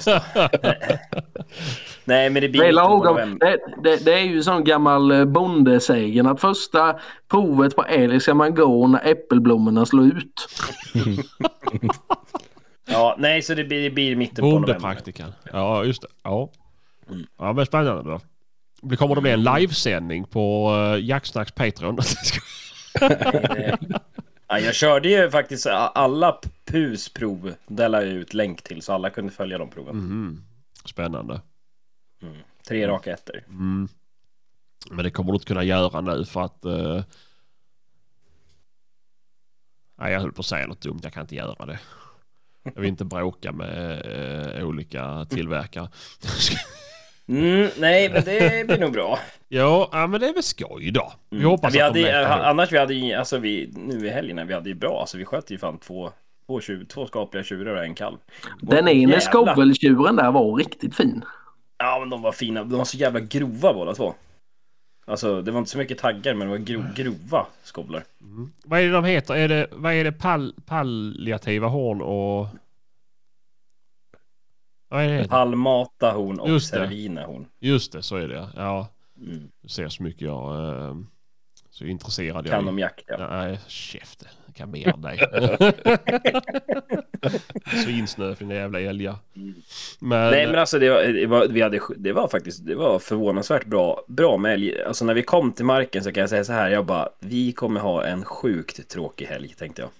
Nej, men det blir lagom. november. Det, det, det är ju sån gammal eh, bondesägen att första provet på älg ska man gå när äppelblommorna slår ut. Ja, nej, så det blir, det blir mitten på. Bondepraktikan. Ja just det. Ja. Mm. Ja men spännande då. Det kommer att bli en livesändning på uh, Jaktsnacks Patreon. Ja, jag körde ju faktiskt alla PUs prov. Där la jag ut länk till så alla kunde följa de proven. Mhm. Spännande. Tre raka ettor. Mm. Men det kommer du inte kunna göra nu för att... eh, Nej jag höll på att säga något dumt. Jag kan inte göra det. Jag vill inte bråka med eh, olika tillverkare. Mm, nej, men det blir nog bra. Ja, men det är väl skoj då. Vi Mm. hoppas vi att hade, de. Annars vi hade ju, alltså vi, nu i helgen, vi hade ju bra, alltså vi sköt ju fan två, två, tjur, två skapliga tjurar och en kalv. Den ene Jävlar. skoveltjuren där var riktigt fin. Ja, men de var fina, de var så jävla grova båda två. Alltså det var inte så mycket taggar, men det var gro, grova skovlar. Vad är det de heter? Är det, vad är det pal, palliativa horn och... Vad är det? Palmata horn och Just servina horn. Just det, så är det ja. Mm. Du ser så mycket jag... Eh, så intresserad jag Kan om jakt, ja. Nej, käften. Jag kan mer än dig. så insnö för dina jävla älgar. Men, Nej men alltså det var, det var, vi hade, det var faktiskt det var förvånansvärt bra, bra med älg. Alltså när vi kom till marken så kan jag säga så här, jag bara, vi kommer ha en sjukt tråkig helg tänkte jag.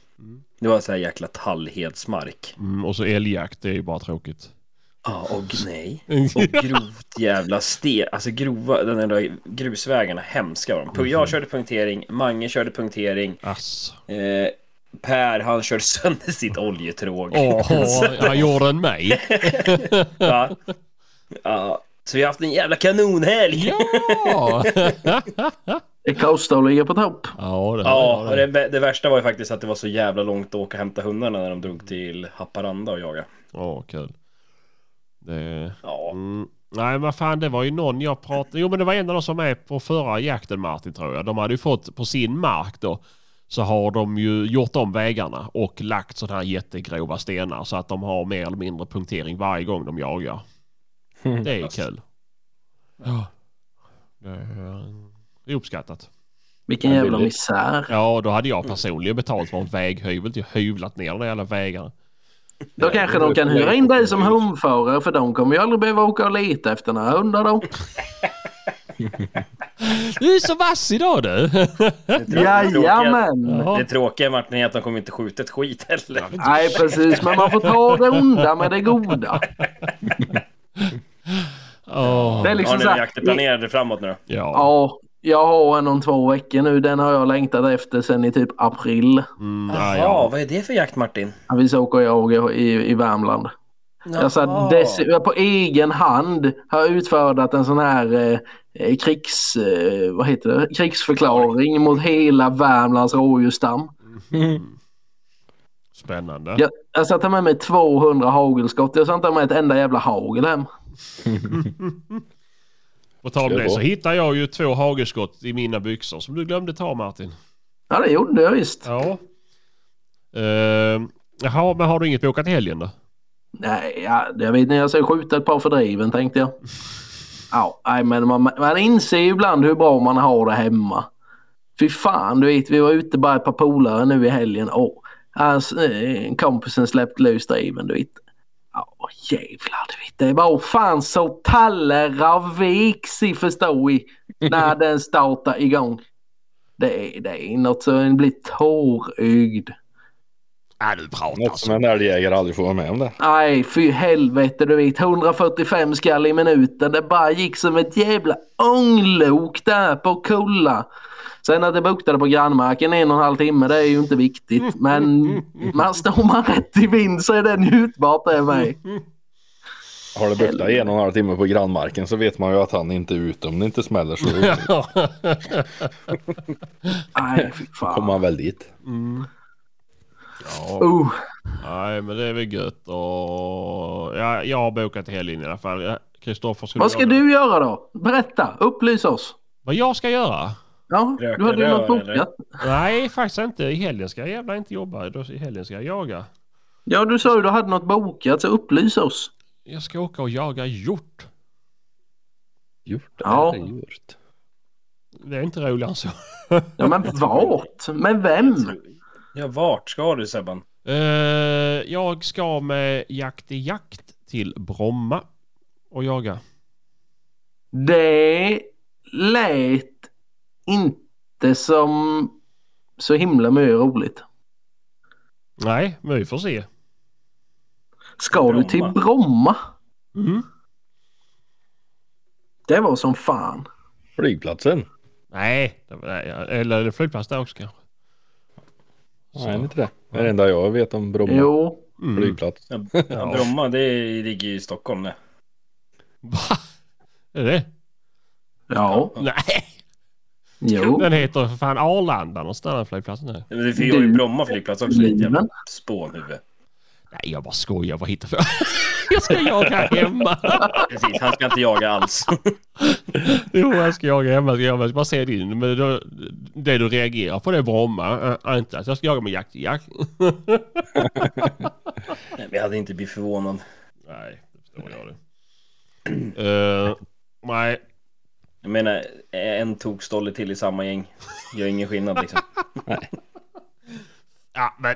Det var så här jäkla tallhedsmark. mm, och så älgjakt, det är ju bara tråkigt. Ja, och nej. Och grovt jävla sten, alltså grova, den där grusvägarna, hemska var de. Jag körde punktering, Mange körde punktering, Ass. eh, Per han körde sönder sitt oljetråg. Åh, han gjorde en mig. Ja. ja. Så vi har haft en jävla kanonhelg! Ja! Det kostar att ligga på topp. ja, det Ja, det. det, det värsta var ju faktiskt att det var så jävla långt att åka och hämta hundarna när de drog till Haparanda och jaga. Åh, kul. Det... Ja, Mm. Nej men vad fan det var ju någon jag pratade... Jo men det var en av de som är på förra jakten Martin tror jag. De hade ju fått på sin mark då. Så har de ju gjort om vägarna och lagt sådana här jättegrova stenar så att de har mer eller mindre punktering varje gång de jagar. Det är kul. Ja. Det är- är uppskattat. Vilken jävla misär. Ja då hade jag personligen betalt för en väghyvel till hyvlat ner de jävla vägarna. Då kanske de kan hyra in dig som hundförare för de kommer ju aldrig behöva åka och leta efter några hundar då. Du är så vass idag du! Jajamän! Ja. det tråkiga Martin är att de kommer inte skjuta ett skit heller. Nej precis, men man får ta det onda med det goda. Åh. Det är liksom Har ni så här- jakter planerade framåt nu då? Ja. Ja, jag har en om två veckor nu. Den har jag längtat efter sen i typ april. Mm, ja, Jaha, ja. vad är det för jakt Martin? Vi ska åka och jaga i, i Värmland. Alltså, Jaha. dess, jag på egen hand har utfärdat en sån här eh, eh, krigs, eh, vad heter det? krigsförklaring mot hela Värmlands rådjursstam. Spännande. Jag, jag satte med mig 200 hagelskott. Jag satte med ett enda jävla hagel hem. På tal om det så hittade jag ju två hagelskott i mina byxor som du glömde ta Martin. Ja, det gjorde jag visst. Ja. Uh, jaha, men har du inget bokat i helgen då? Nej, ja, jag vet inte. Jag ska skjuta ett par fördriven tänkte jag. Ja, nej, men man, man inser ju ibland hur bra man har det hemma. Fy fan, du vet, vi var ute bara ett par polare nu i helgen. Åh, eh, kompisen släppte lös driven, du vet. Ja, jävlar, du vet. Det var fan så tallrar viks i förstå i när den startar igång. Det är, det är något så en blir tårögd. Ja, du pratar Något som en älgjägare aldrig får vara med om det. Nej, fy helvete du vet. 145 skall i minuten. Det bara gick som ett jävla ånglok där på kulla. Sen att det buktade på grannmarken en och en halv timme, det är ju inte viktigt. Men man står man rätt i vind så är det njutbart det med. Har det buktat en och en halv timme på grannmarken så vet man ju att han inte är ute om det inte smäller så Nej, fy kommer fan. han väl dit. mm. Ja, Uh, nej men det är väl gött och... Ja, jag har bokat i helgen i alla fall. Kristoffer skulle vad ska göra- du göra då? Berätta, upplys oss. Vad jag ska göra? Ja, Röka du hade ju något bokat. Nej, faktiskt inte. I helgen ska jag jävla inte jobba. Då- I helgen ska jag jaga. Ja, du sa ju du hade något bokat så upplys oss. Jag ska åka och jaga hjort. Gjort Ja. Det är inte roligare än så. Ja, men vart? Med vem? Ja, vart ska du Sebban? Eh, jag ska med Jakt i jakt till Bromma och jaga. Det lät inte som så himla mycket roligt. Nej, men vi får se. Ska du till Bromma? Mm. Det var som fan. Flygplatsen. Nej, var, eller flygplats där också kanske? Så. Nej, inte det. Det är det enda jag vet om Bromma Jo. Mm. flygplats. Ja, Bromma, det ligger i Stockholm det. Va? Är det Ja, Nej, jo. den heter för fan Arlanda någonstans den flygplatsen nu. Vi har ju Bromma flygplats också, jävla spånhuvud. Nej, jag bara skojar. Vad hittar jag? jag ska jaga hemma. Precis, han ska inte jaga alls. jo, jag ska jaga hemma. Jag ska bara se din. Men då, det du reagerar på det är Bromma. Äh, inte att jag ska jaga med jakt jakt. Nej, Vi hade inte blivit förvånad. Nej, det förstår jag det. Eh, nej, Jag menar, en tokstolle till i samma gäng. Gör ingen skillnad liksom. ja men.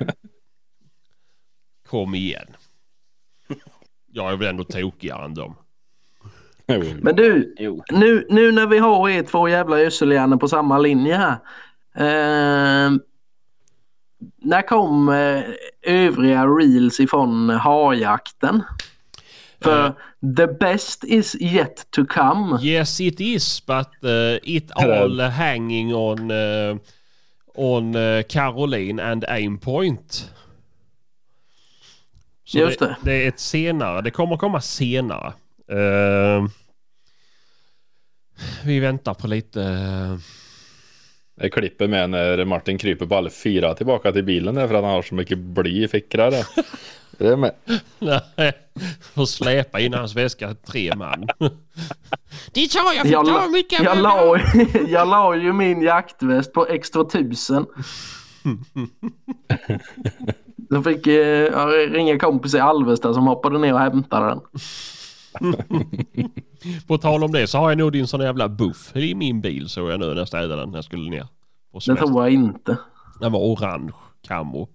Kom igen. Jag är väl ändå tokigare än dem. Men du, nu, nu när vi har er två jävla gödselhjärnor på samma linje här. Eh, när kom eh, övriga reels ifrån harjakten? För Eh. the best is yet to come. Yes it is but uh, it all hanging on uh, on uh, Caroline and aim point. Så Just det, det. det är ett senare. Det kommer komma senare. Eh, vi väntar på lite. eh, Det klipper med när Martin kryper på alla fyra tillbaka till bilen där för att han har så mycket bly i fickorna. Det är med. Nej, får släpa in hans väska tre man. Dit har jag, fick Jag, ta mycket jag, la, jag la ju min jaktväst på X2000. Då fick eh, jag ringa kompis i Alvesta som hoppade ner och hämtade den. På tal om det så har jag nog din sån jävla buff i min bil såg jag nu när jag städade den när jag skulle ner. Det tror jag inte. Den var orange camo.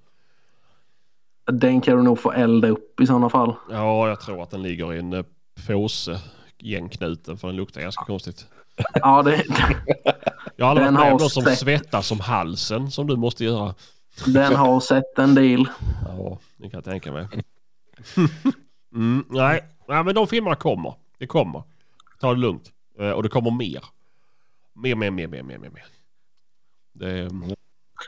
Den kan du nog få elda upp i sådana fall. Ja, jag tror att den ligger i en eh, påse igenknuten för den luktar ganska konstigt. Ja, det, Jag har aldrig varit med om någon som svettas om halsen som du måste göra. Den har sett en del. Ja, det kan jag tänka mig. mm, nej. nej, men de filmerna kommer. Det kommer. Ta det lugnt. Eh, Och det kommer mer. Mer, mer, mer, mer, mer, mer. mer. Det,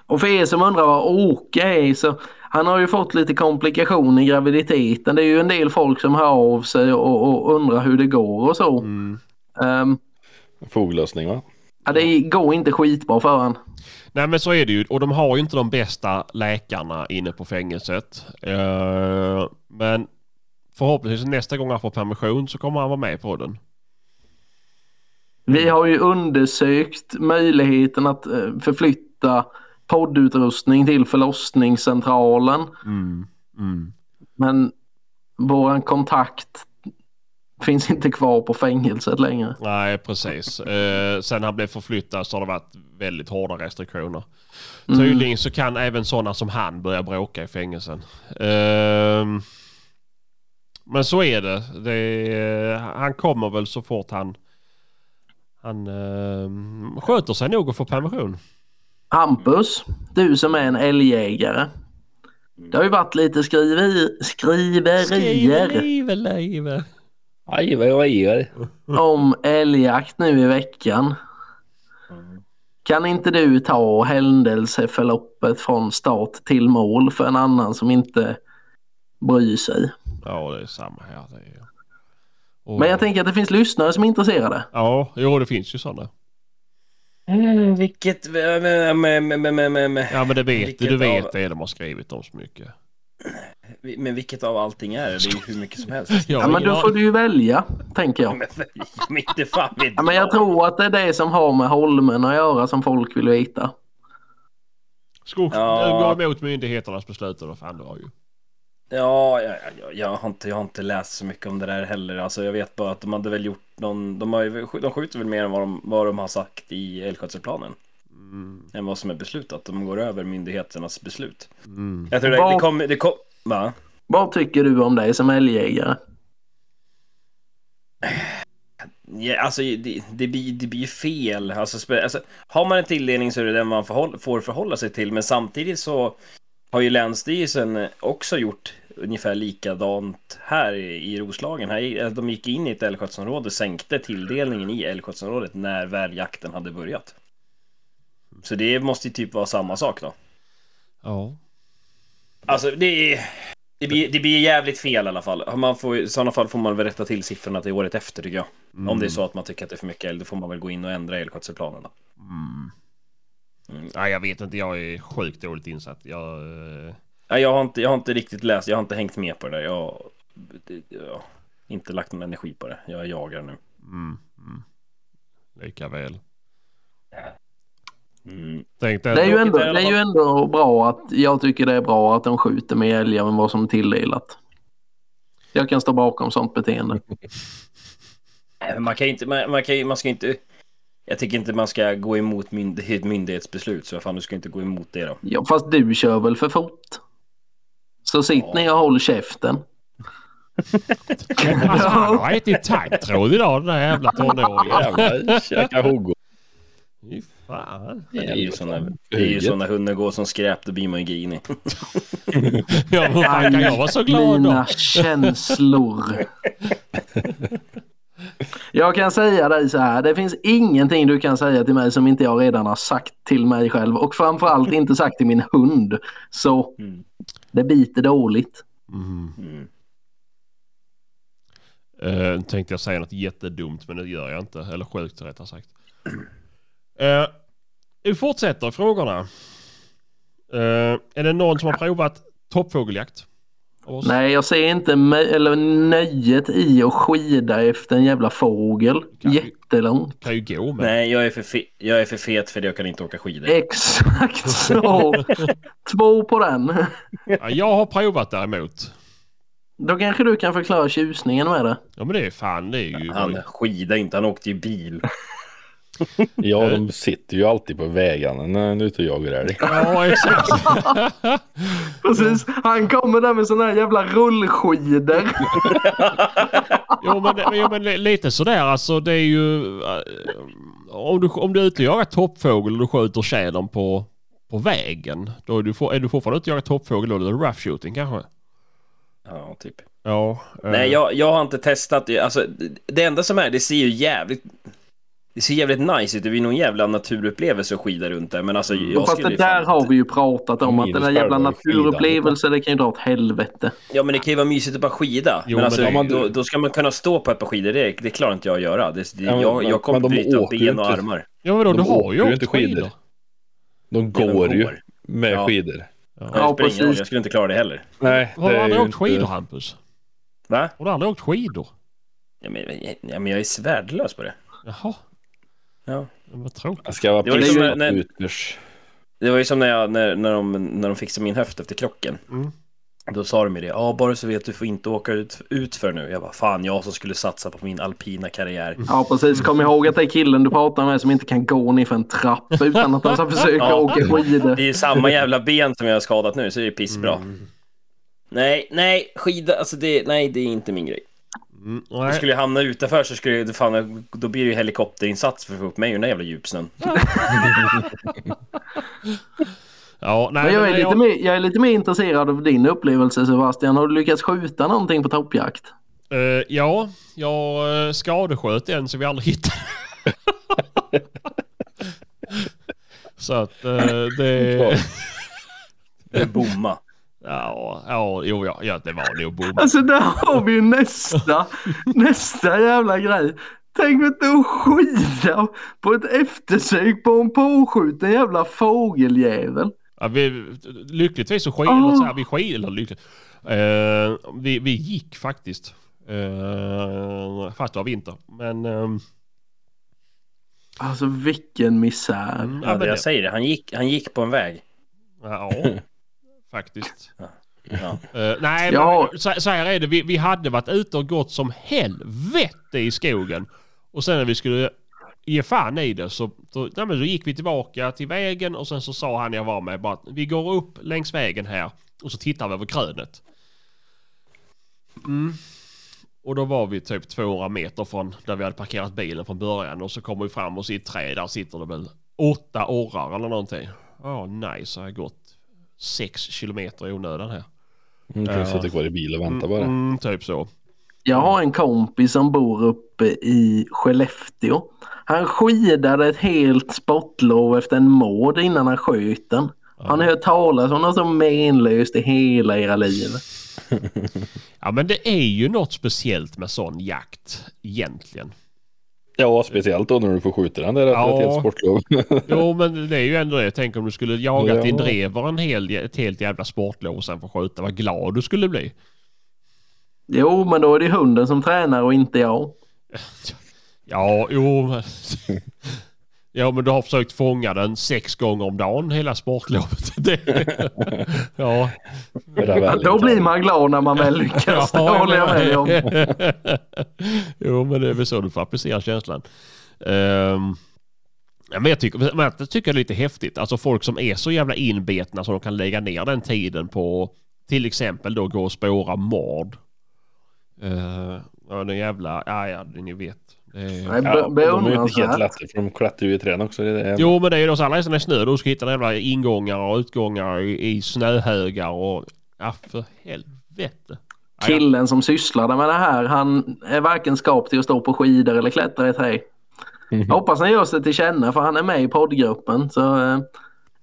Och för er som undrar vad Åke är så han har ju fått lite komplikationer i graviditeten. Det är ju en del folk som hör av sig och, och undrar hur det går och så. mm. Ehm, Foglösning va? ja, det går inte skitbra för han. Nej men så är det ju. Och de har ju inte de bästa läkarna inne på fängelset. Eh, men förhoppningsvis nästa gång han får permission så kommer han vara med på den. Vi har ju undersökt möjligheten att eh, förflytta poddutrustning till förlossningscentralen. Mm. Mm. Men våran kontakt finns inte kvar på fängelset längre. Nej precis. Eh, sen han blev förflyttad så har det varit väldigt hårda restriktioner. Mm. Tydligen så kan även sådana som han börja bråka i fängelsen. Ehm, men så är det. det. Han kommer väl så fort han, han ehm, sköter sig nog och får permission. Hampus, du som är en älgjägare. Det har ju varit lite skrivi, skriverier livet. Aj, vad jag är. om älgjakt nu i veckan. Kan inte du ta händelseförloppet från start till mål för en annan som inte bryr sig? Ja det är samma här. Det är... Och- Men jag tänker att det finns lyssnare som är intresserade. Ja, jo det finns ju sådana. Mm, vilket... Men, men, Ja men det vet Vilket du. Du vet av- det de har skrivit om så mycket. Men vilket av allting är det? Det är ju hur mycket som helst. Ja, har men då får du ju välja, tänker jag. Men, men inte fan vet Ja, men jag tror att det är det som har med Holmen att göra som folk vill veta. Skogs... Ja. Går emot myndigheternas beslut och vad fan det var ju. Ja, jag, jag, jag, har inte, jag har inte läst så mycket om det där heller. Alltså, jag vet bara att de hade väl gjort någon... De, har ju, de skjuter väl mer än vad de, vad de har sagt i älgskötselplanen. Mm. Än vad som är beslutat. De går över myndigheternas beslut. Mm. Jag tror det, det kommer... Det kom, va? Vad tycker du om det som älgjägare? Ja, alltså det, det, blir, det blir ju fel. Alltså, alltså, har man en tilldelning så är det den man förhåll, får förhålla sig till. Men samtidigt så har ju Länsstyrelsen också gjort ungefär likadant här i, Roslagen. Här, i- de gick in i ett älgskötselområde, sänkte tilldelningen i älgskötselområdet när väl jakten hade börjat. Så det måste ju typ vara samma sak då. Ja. Alltså det är... Det blir, det blir jävligt fel i alla fall. Man får, I sådana fall får man väl rätta till siffrorna till året efter tycker jag. Mm. Om det är så att man tycker att det är för mycket älg, då får man väl gå in och ändra älgskötselplanen då. Mm. Mm. Nej, jag vet inte. Jag är sjukt dåligt insatt. Jag... eh, Nej, jag, har inte, jag har inte riktigt läst, jag har inte hängt med på det där. Jag, jag har inte lagt någon energi på det. Jag jagar nu. Mm. Mm. Lika väl. Mm. Tänkte Det är, ju ändå, det är ju ändå bra att jag tycker det är bra att de skjuter mer älgar än vad som är tilldelat. Jag kan stå bakom sånt beteende. Man kan inte, man, man, kan, man ska inte... Jag tycker inte man ska gå emot mynd, ett myndighetsbeslut, så fan du ska inte gå emot det då. Ja, fast du kör väl för fort? Så sitt Ja. ner och håll käften. Alltså, han har ätit taggtråd idag den där jävla tonåringen. Jävlar, käka hogo. Fan. Det är ju såna, det är ju så när hunden går som skräp, då blir man ju grinig. Ja, men fan kan jag vara så glad Mina då? känslor. Jag kan säga dig så här. Det finns ingenting du kan säga till mig som inte jag redan har sagt till mig själv. Och framförallt inte sagt till min hund. Så Mm. det biter dåligt. Mm. Mm. Uh, tänkte jag säga något jättedumt men det gör jag inte. Eller sjukt rättare sagt. Uh, vi fortsätter frågorna. Uh, är det någon som har provat toppfågeljakt? Nej, jag ser inte eller nöjet i att skida efter en jävla fågel. Kan- Jättelångt. Kan ju gå men. Nej, jag är, för jag är för fet för det, jag kan inte åka skidor. Exakt så. Två på den. Ja, jag har provat däremot. Då kanske du kan förklara tjusningen med det. Ja men det är fan det är ju... Han skidar inte, han åkte ju bil. Ja, de sitter ju alltid på vägarna när han är ute och jagar älg. Ja exakt. Precis. Han kommer där med såna här jävla rullskidor. Jo men, jo, men li- lite sådär alltså det är ju... eh, om, du, om du är ute och jagar toppfågel och du skjuter tjädern på, på vägen. Då är du, for, är du fortfarande ute och jagar toppfågel då är det rough shooting kanske? Ja, typ. Ja. eh, Nej, jag, jag har inte testat det. Alltså, det enda som är, det ser ju jävligt... Det ser jävligt nice ut. Det blir någon jävla naturupplevelse att skida runt där. Men alltså, jag Fast skulle det där har vi ju pratat om. Att den där jävla naturupplevelsen det kan ju dra åt helvete. Ja, men det kan ju vara mysigt att bara skida. Jo, men alltså, men de- då, då ska man kunna stå på ett par skidor. Det, det klarar inte jag att göra. Det, det, Ja, men- jag, jag kommer men de bryta ju ben och inte. armar. Ja vadå, De du har ju inte skidor. skidor. De Ja, de går ju går. med Ja. skidor. Ja. Ja, precis. Jag skulle inte klara det heller. Nej, Har det du är aldrig åkt skidor inte... Hampus? Va? Har du aldrig åkt skidor? Ja, men, ja, men jag är svärdlös på det. Jaha, Ja. vad tråkigt. Jag ska vara Det liksom när-. Det var ju som när, jag, när, när, de, när de fixade min höft efter krocken. Mm. Då sa de ju det. Ja, bara så vet du får inte åka ut, ut för nu. Jag bara, fan jag som skulle satsa på min alpina karriär. Ja precis. Kom ihåg att det är killen du pratar med som inte kan gå ner för en trapp utan att ska försöka Ja. åka skidor. Det är ju samma jävla ben som jag har skadat nu, så det är pissbra. Mm. Nej, nej, skida, alltså det, nej, det är inte min grej. Mm. Jag Nej. skulle jag hamna utanför så skulle det fan, då blir det ju helikopterinsats för att få upp mig ur den där jävla djupsnön. Ja, nej, Men jag är, men lite mer, jag är lite mer intresserad av din upplevelse Sebastian. Har du lyckats skjuta någonting på toppjakt? Eh, ja, jag uh, skadesköt en så vi aldrig hittade. så att eh, det... Eller bomma. Ja, ja, jo, ja, ja, det var nog bom. Alltså där har vi ju nästa, nästa jävla grej. Tänk inte att skida på ett eftersök på en påskjuten jävla fågeljävel. Ja, vi, lyckligtvis så skid, Ah. eller så här, vi skid, eller lyckligt. Eh, vi, vi gick faktiskt. Uh, fast det var vinter. Men... ehm, Alltså vilken misär. mm, Ja, jag det, säger det, han gick, han gick på en väg. ja, faktiskt. Ja. Eh, nej, Ja. men så, så här är det. Vi, vi hade varit ute och gått som helvete i skogen. Och sen när vi skulle ge fan i det så, så, nej, men så gick vi tillbaka till vägen och sen så sa han jag var med bara att vi går upp längs vägen här och så tittar vi över krönet. Mm. Och då var vi typ 200 meter från där vi hade parkerat bilen från början och så kommer vi fram och så i ett träd där sitter det väl åtta orrar eller någonting. Ja, nice. Jag har gått sex kilometer i onödan här. Mm, kan Ja. sitta kvar i bilen och vänta bara. Mm, typ så. Jag har en kompis som bor uppe i Skellefteå. Han skidade ett helt sportlov efter en mård innan han sköt den. Har ni hört talas om något så menlöst i hela era liv? Ja men det är ju något speciellt med sån jakt egentligen. Ja, speciellt då när du får skjuta den där efter Ja. ett helt sportlov. Jo, men det är ju ändå det. Tänk om du skulle jaga Ja. din drever en hel, ett helt jävla sportlov och sen få skjuta. Vad glad du skulle bli. Jo, men då är det hunden som tränar och inte jag. Ja, jo. men- Ja, men du har försökt fånga den sex gånger om dagen hela sportlovet. Ja. Väl Då blir man glad när man väl lyckas. Det håller jag med om. jo, men det är väl så du får applicera känslan. Um, ja, men jag tycker, men jag tycker det är lite häftigt. Alltså folk som är så jävla inbetna så de kan lägga ner den tiden på till exempel då gå och spåra mord. Uh, ja, den jävla, ja, ja, ni vet. Det är... Nej, Ja, de är ju inte helt lätta för de klättrar ju i träd också. Det är det. Jo, men det är ju då så alla är sådana snö. Du ska hitta jävla ingångar och utgångar i, i snöhögar och... Ja, för helvete. Killen som sysslade med det här, han är varken skap till att stå på skidor eller klättra i träd. Jag hoppas han gör sig till känna för han är med i poddgruppen. Så eh,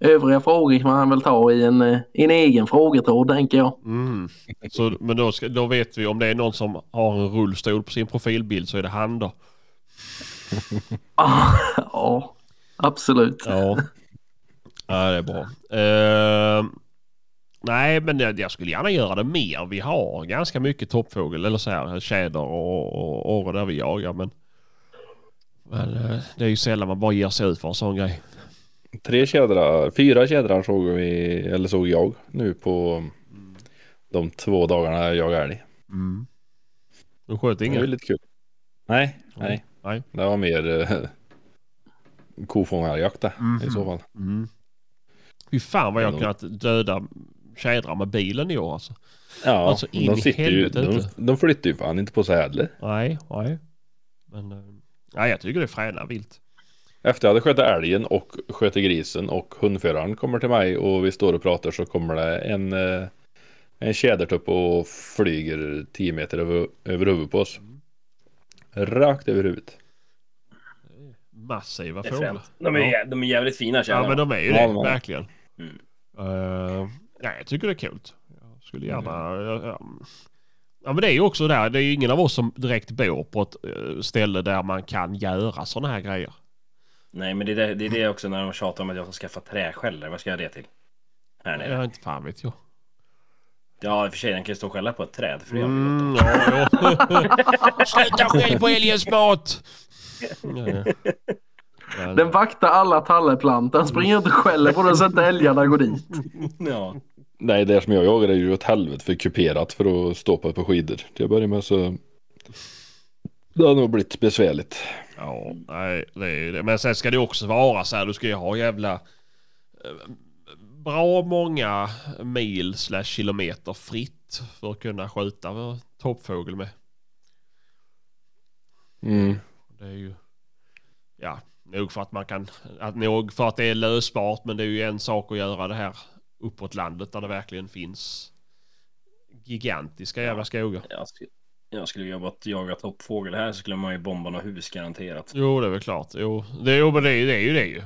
övriga frågor kan han väl ta i en, eh, i en egen frågetråd tänker jag. Mm. Så, men då, ska, då vet vi om det är någon som har en rullstol på sin profilbild så är det han då. Ja, absolut. Ja. ja, det är bra. Eh, nej, men jag, jag skulle gärna göra det mer. Vi har ganska mycket toppfågel eller så här tjäder och, och orre där vi jagar. Men, men eh, det är ju sällan man bara ger sig ut för en sån grej. Tre tjädrar, fyra tjädrar såg vi, eller såg jag nu på de två dagarna jag jagade älg. Mm. Du sköt Det var lite kul. Nej, nej. Nej. Det var mer eh, kofångarjakt det, i så fall. Mm. Fy fan vad jag Ja, kunnat döda tjädrar med bilen i år alltså. Ja, Alltså, in de, sitter ju, de, inte. de flyttar ju fan inte på sig heller. Nej, nej. Men eh, nej, jag tycker det är fräna vilt. Efter jag hade skjutit älgen och sköt grisen och hundföraren kommer till mig och vi står och pratar så kommer det en, eh, en tjädertupp och flyger 10 meter över, över huvudet på oss. Rakt över huvudet. Massiva fåglar. De är, ja. de är jävligt fina ja, tjädrarna. men de är ju Ja, det, de är. verkligen. Mm. Uh, nej, jag tycker det är coolt. Jag skulle gärna... Mm. Ja, ja. ja, men det är ju också där. Det är ju ingen av oss som direkt bor på ett eh, ställe där man kan göra sådana här grejer. Nej, men det är det, det är det också när de tjatar om att jag ska skaffa träskällor. Vad ska jag det till? Här nere. Jag har inte fan vet jag. Ja, i och för sig, den kan ju stå och skälla på ett träd. För det Mm, ja, ja. Sluta skäll på älgens mat! Ja, ja. Men- Den vaktar alla talleplantor. Han springer inte och skäller på den så att älgarna går dit. Ja. Nej, det som jag jagar är ju åt helvete för kuperat för att stå på ett par skidor. Till att börja med så det har nog blivit besvärligt. Ja, nej, det är ju det. Men sen ska det också vara så här. Du ska ju ha jävla bra många mil slash kilometer fritt för att kunna skjuta toppfågel med. Mm. Det är ju, ja, nog för att man kan, att nog för att det är lösbart, men det är ju en sak att göra det här uppåt landet där det verkligen finns gigantiska jävla skogar. Jag skulle, jag skulle jobba att jaga toppfågel här så skulle man ju bomba något hus garanterat. Jo, det är väl klart. Jo, det, jo men det, är ju- det är ju det ju.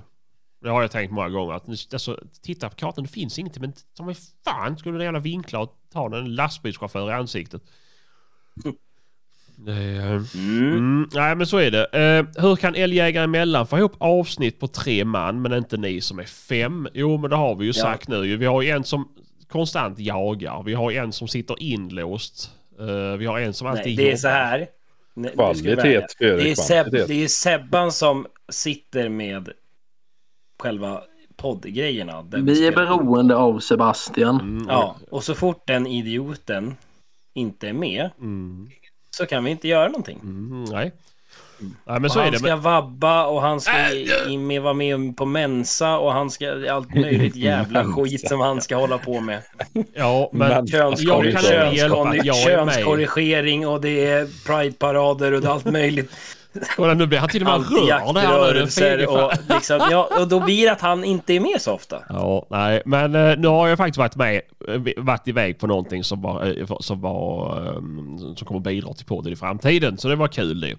Det har jag tänkt många gånger. Att, alltså, titta på kartan, det finns ingenting. Men som fan skulle den jävla vinkla och ta en lastbilschaufför i ansiktet. Eh, Mm. Mm, nej men så är det. Eh, hur kan älgjägare emellan få ihop avsnitt på tre man men inte ni som är fem? Jo men det har vi ju Ja. sagt nu. Vi har ju en som konstant jagar. Vi har en som sitter inlåst. Eh, vi har en som Nej, alltid det är jobbar. så här. Nej. Kvalitet Det är, Seb, det är Sebban som sitter med själva poddgrejerna. där Vi är beroende av Sebastian. Mm, Ja, och så fort den idioten inte är med Mm, så kan vi inte göra någonting. mm, nej. Nej men så är han det. ska Men, vabba och han ska i- med, vara med på Mensa och han ska allt möjligt jävla skit som han ska hålla på med. ja men Könskorri- Jag kan är könskorrigering och det är prideparader och det är allt möjligt. Kolla, nu blir han till och med rörd här nu. Den och liksom, ja, och då blir det att han inte är med så ofta. Ja, nej, men eh, nu har jag faktiskt varit med, eh, varit iväg på någonting som var, eh, som var, som kommer bidra till podden i framtiden. Så det var kul det.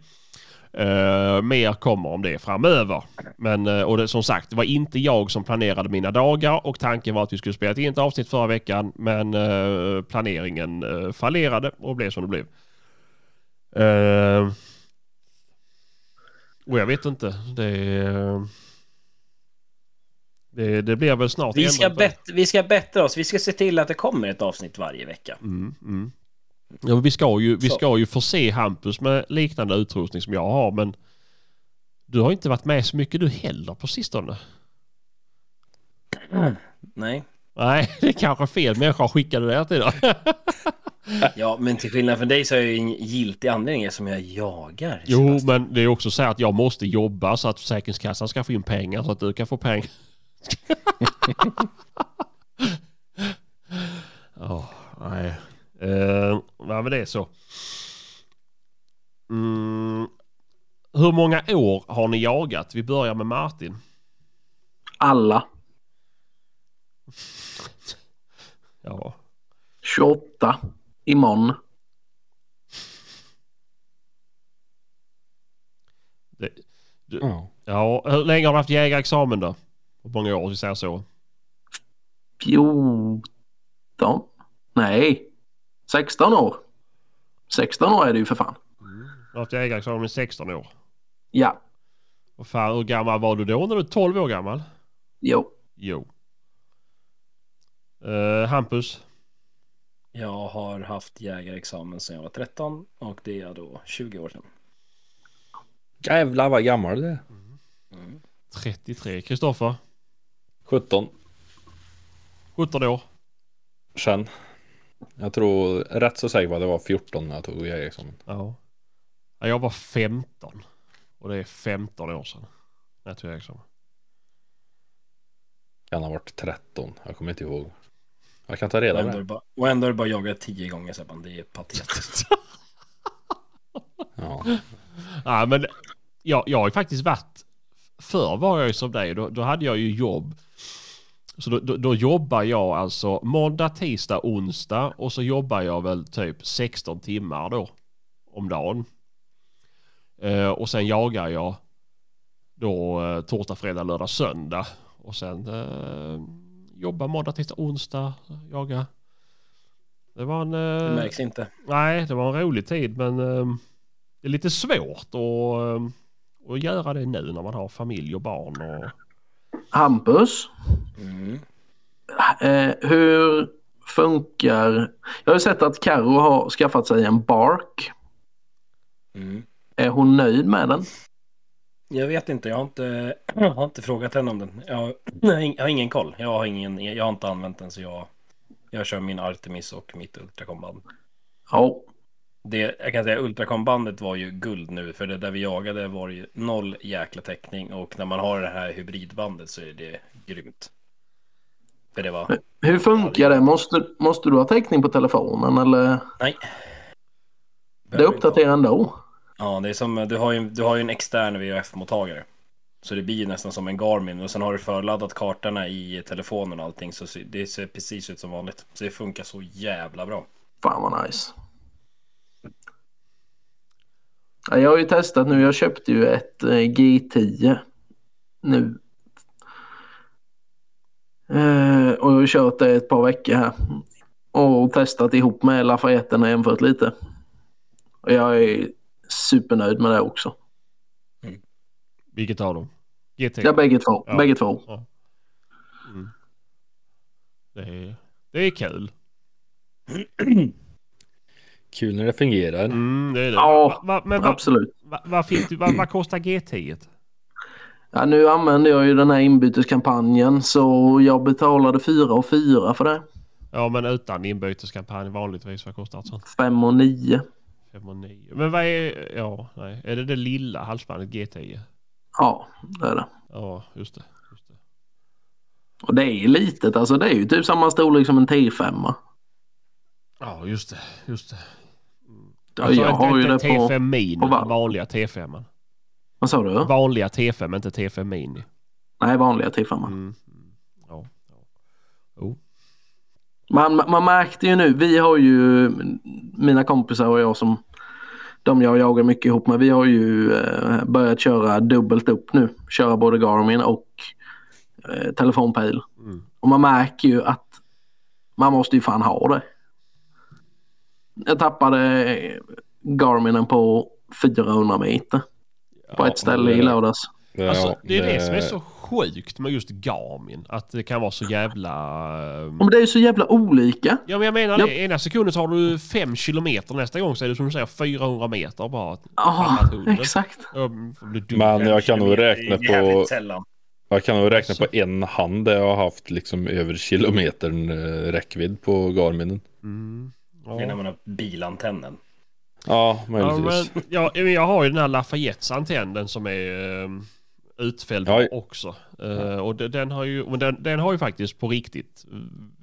Eh, mer kommer om det framöver. Men, eh, och det, som sagt, det var inte jag som planerade mina dagar och tanken var att vi skulle spela in ett avsnitt förra veckan. Men eh, planeringen uh, fallerade och blev som det blev. Och jag vet inte. Det, det, det blir väl snart Vi ska, bet- vi ska bättra oss. Vi ska se till att det kommer ett avsnitt varje vecka. Mm, mm. Ja, men vi ska ju, vi Så. ska ju förse Hampus med liknande utrustning som jag har men du har inte varit med så mycket du heller på sistone. Nej. Nej, det är kanske fel människa skickade det till dig. Ja, men till skillnad från dig så är jag ju en giltig anledning som jag jagar. Jo, Sebastian. men det är också så här att jag måste jobba så att Försäkringskassan ska få in pengar så att du kan få pengar. Ja, nej. Uh, ja, men det är så. Mm. Hur många år har ni jagat? Vi börjar med Martin. Alla. Ja, 28 imorgon. det, du, Ja. ja, hur länge har du haft jägarexamen då? Hur många år, vi säger så. 14. Nej. 16 år. 16 år är det ju för fan. Du har haft jägarexamen i 16 år. Ja. Och fan, hur gammal var du då när du var 12 år gammal? Jo. Jo. Eh, Hampus? Jag har haft jägarexamen sedan jag var 13 och det är då 20 år sedan. Jävlar vad gammal du är. 33. Kristoffer? 17 17 år. sen. Jag tror rätt så säker på att det var 14 när jag tog jägarexamen. Ja. ja. Jag var 15. Och det är 15 år sedan. När jag tog examen. Kan ha varit 13. Jag kommer inte ihåg. Jag kan ta reda Och på det. bara, och ändå är det bara jagat 10 gånger Sebban. Det är patetiskt. Ja. Nej men jag, jag har ju faktiskt varit... Förr var jag ju som dig. Då, då hade jag ju jobb. Så då, då, då jobbar jag alltså måndag, tisdag, onsdag och så jobbar jag väl typ 16 timmar då. Om dagen. Eh, och sen jagar jag då eh, torsdag, fredag, lördag, söndag. Och sen eh, jobbar måndag, tisdag, onsdag. Jaga. Det var en... Det Eh, märks inte. Nej, det var en rolig tid men ehm, det är lite svårt att, ehm, att göra det nu när man har familj och barn. Och... Hampus. Mm. Eh, hur funkar... Jag har sett att Karo har skaffat sig en Bark. Mm. Är hon nöjd med den? Jag vet inte, jag har inte, jag har inte frågat henne om den. Jag har, jag har ingen koll. Jag har, ingen, jag har inte använt den så jag, jag kör min Artemis och mitt ultrakomband. Ja. Det, jag kan säga ultrakombandet var ju guld nu för det där vi jagade var ju noll jäkla täckning och när man har det här hybridbandet så är det grymt. För det var, Hur funkar det? Måste, måste du ha täckning på telefonen eller? nej. Det uppdaterar ändå. Ja, det är som, du har ju, du har ju en extern VHF-mottagare. Så det blir nästan som en Garmin och sen har du förladdat kartorna i telefonen och allting så det ser precis ut som vanligt. Så det funkar så jävla bra. Fan vad nice. Ja, Jag har ju testat nu. Jag köpte ju ett eh, G10 nu. Eh, och jag har kört det ett par veckor här. Och testat ihop med Lafayette och jämfört lite. Och jag är supernöjd med det också. Vilket av dem? GT? Ja, bägge två. Ja. Bägge två. Mm. Det, är, det är kul. Kul när det fungerar. Mm, det är det. Ja, Va, va, men Absolut. va, va, vad kostar G10? Ja, nu använder jag ju den här inbyteskampanjen så jag betalade 4 och 4 för det. Ja men utan inbyteskampanj vanligtvis. Vad kostar sånt? 5 och 9. 5 och 9. Men vad är, ja, nej. Är det det lilla halsbandet G10? Ja, det är det. Ja, just det. Just det. Och det är ju litet, alltså det är ju typ samma storlek som en T5. Ja, just det. Just det. Ja, Alltså, jag har ju det på... T5 Mini, på valv. vanliga T5. Vad sa du? Vanliga T5, inte T5 Mini. Nej, vanliga T5. Mm. mm. Ja. ja. Oh. Man, man märkte ju nu, vi har ju, mina kompisar och jag som de jag jagar mycket ihop med, vi har ju eh, börjat köra dubbelt upp nu. Köra både Garmin och eh, telefonpejl. Mm. Och man märker ju att man måste ju fan ha det. Jag tappade eh, Garminen på 400 meter. på ett ställe i lördags. Ja, Alltså, det är det som är så sjukt med just Garmin. Att det kan vara så jävla... ehm, Men det är ju så jävla olika. Ja men jag menar Ja. det. Ena sekunden så har du fem kilometer. Nästa gång så är det som du säger 400 meter bara. Ja, exakt. Jag. Men jag kan nog räkna på, jag kan nog räkna på en hand där jag har haft liksom över kilometern eh, räckvidd på Garminen. Mm. Det är när Ja. man har bilantennen. Ja, Ja, möjligtvis. men, ja, men jag har ju den här Lafayettes antennen som är um, utfälld Ja. också. Eh, och de- den har ju, men den, den har ju faktiskt på riktigt,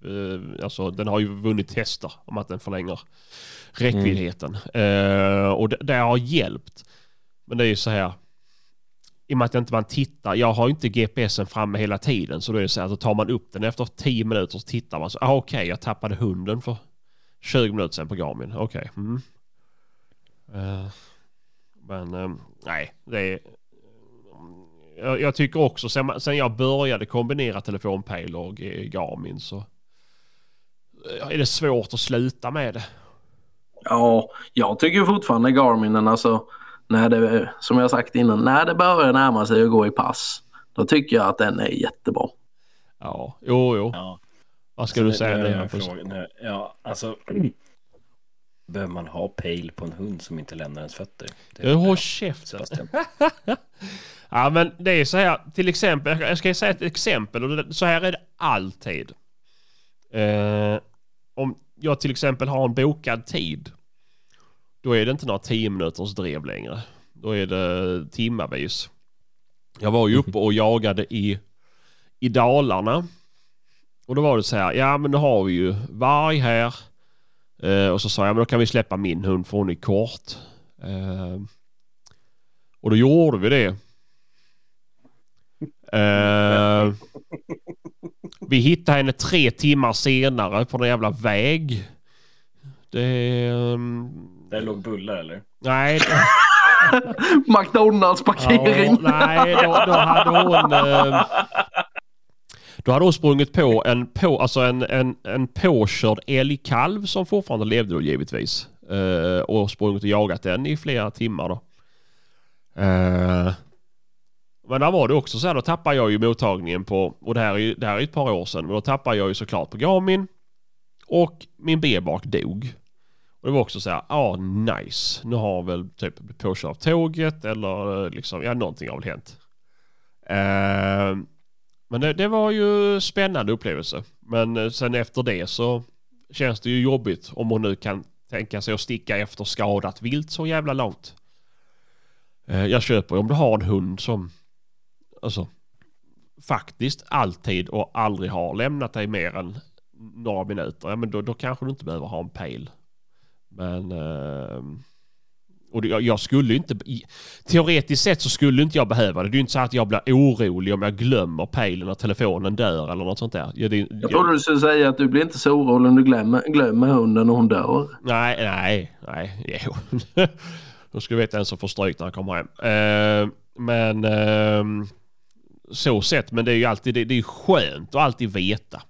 eh, alltså den har ju vunnit tester om att den förlänger räckviddigheten. Eh, och det, det har hjälpt. Men det är ju så här, i och med att inte man tittar, jag har ju inte GPSen framme hela tiden så då är det så här, så tar man upp den efter 10 minuter så tittar man så, ah, okej jag tappade hunden för 20 minuter sedan på Garmin, okej. Mm. Eh, men nej, det är... Jag, jag tycker också sen, sen jag började kombinera telefonpejl och eh, Garmin så eh, är det svårt att sluta med det. Ja, jag tycker fortfarande Garminen, alltså, när det, som jag sagt innan, när det börjar närma sig att gå i pass, då tycker jag att den är jättebra. Ja, jo, jo. Ja. Vad ska du säga nu? nu? är jag Hampus? fråga- nu- Ja, alltså. Behöver man ha pejl på en hund som inte lämnar ens fötter? Det jag, käften. Ja men det är så här, till exempel, jag ska- säga ett exempel och så här är det alltid. Eh, om jag till exempel har en bokad tid, då är det inte några 10 minuters drev längre. Då är det timmavis. Jag var ju uppe och jagade i, i Dalarna. Och då var det så här, ja men nu har vi ju varg här. Eh, och så sa jag, men då kan vi släppa min hund för hon är kort. Eh, och då gjorde vi det. Eh, vi hittade henne tre timmar senare på någon jävla väg. Det... ehm, Där låg bullar eller? nej. McDonalds parkering. Ja, nej, då, då hade hon... Eh, då hade hon sprungit på en, på, alltså en, en, en påkörd älgkalv som fortfarande levde då givetvis. Eh, och sprungit och jagat den i flera timmar då. Eh, men där var det också så här, då tappade jag ju mottagningen på, och det här är ju det här är ett par år sedan, men då tappade jag ju såklart på Garmin. Och min B-bak dog. Och det var också så här, ja ah, nice. Nu har väl typ blivit påkörd av tåget eller liksom, ja någonting har väl hänt. Eh, men det, det var ju spännande upplevelse. Men eh, sen efter det så känns det ju jobbigt om hon nu kan tänka sig att sticka efter skadat vilt så jävla långt. Eh, jag köper om du har en hund som alltså faktiskt alltid och aldrig har lämnat dig mer än några minuter. Ja, men då, då kanske du inte behöver ha en pejl. Men... eh, och jag, jag skulle inte... Teoretiskt sett så skulle inte jag behöva det. Det är ju inte så att jag blir orolig om jag glömmer pejlen och telefonen dör eller något sånt där. Ja, det, Jag trodde du skulle säga att du blir inte så orolig om du glömmer, glömmer hunden och hon dör. Nej, nej, nej. Jo. Då skulle veta en som får stryk när han kommer hem. Eh, men ehm, så sett, men det är ju alltid det, det är skönt att alltid veta.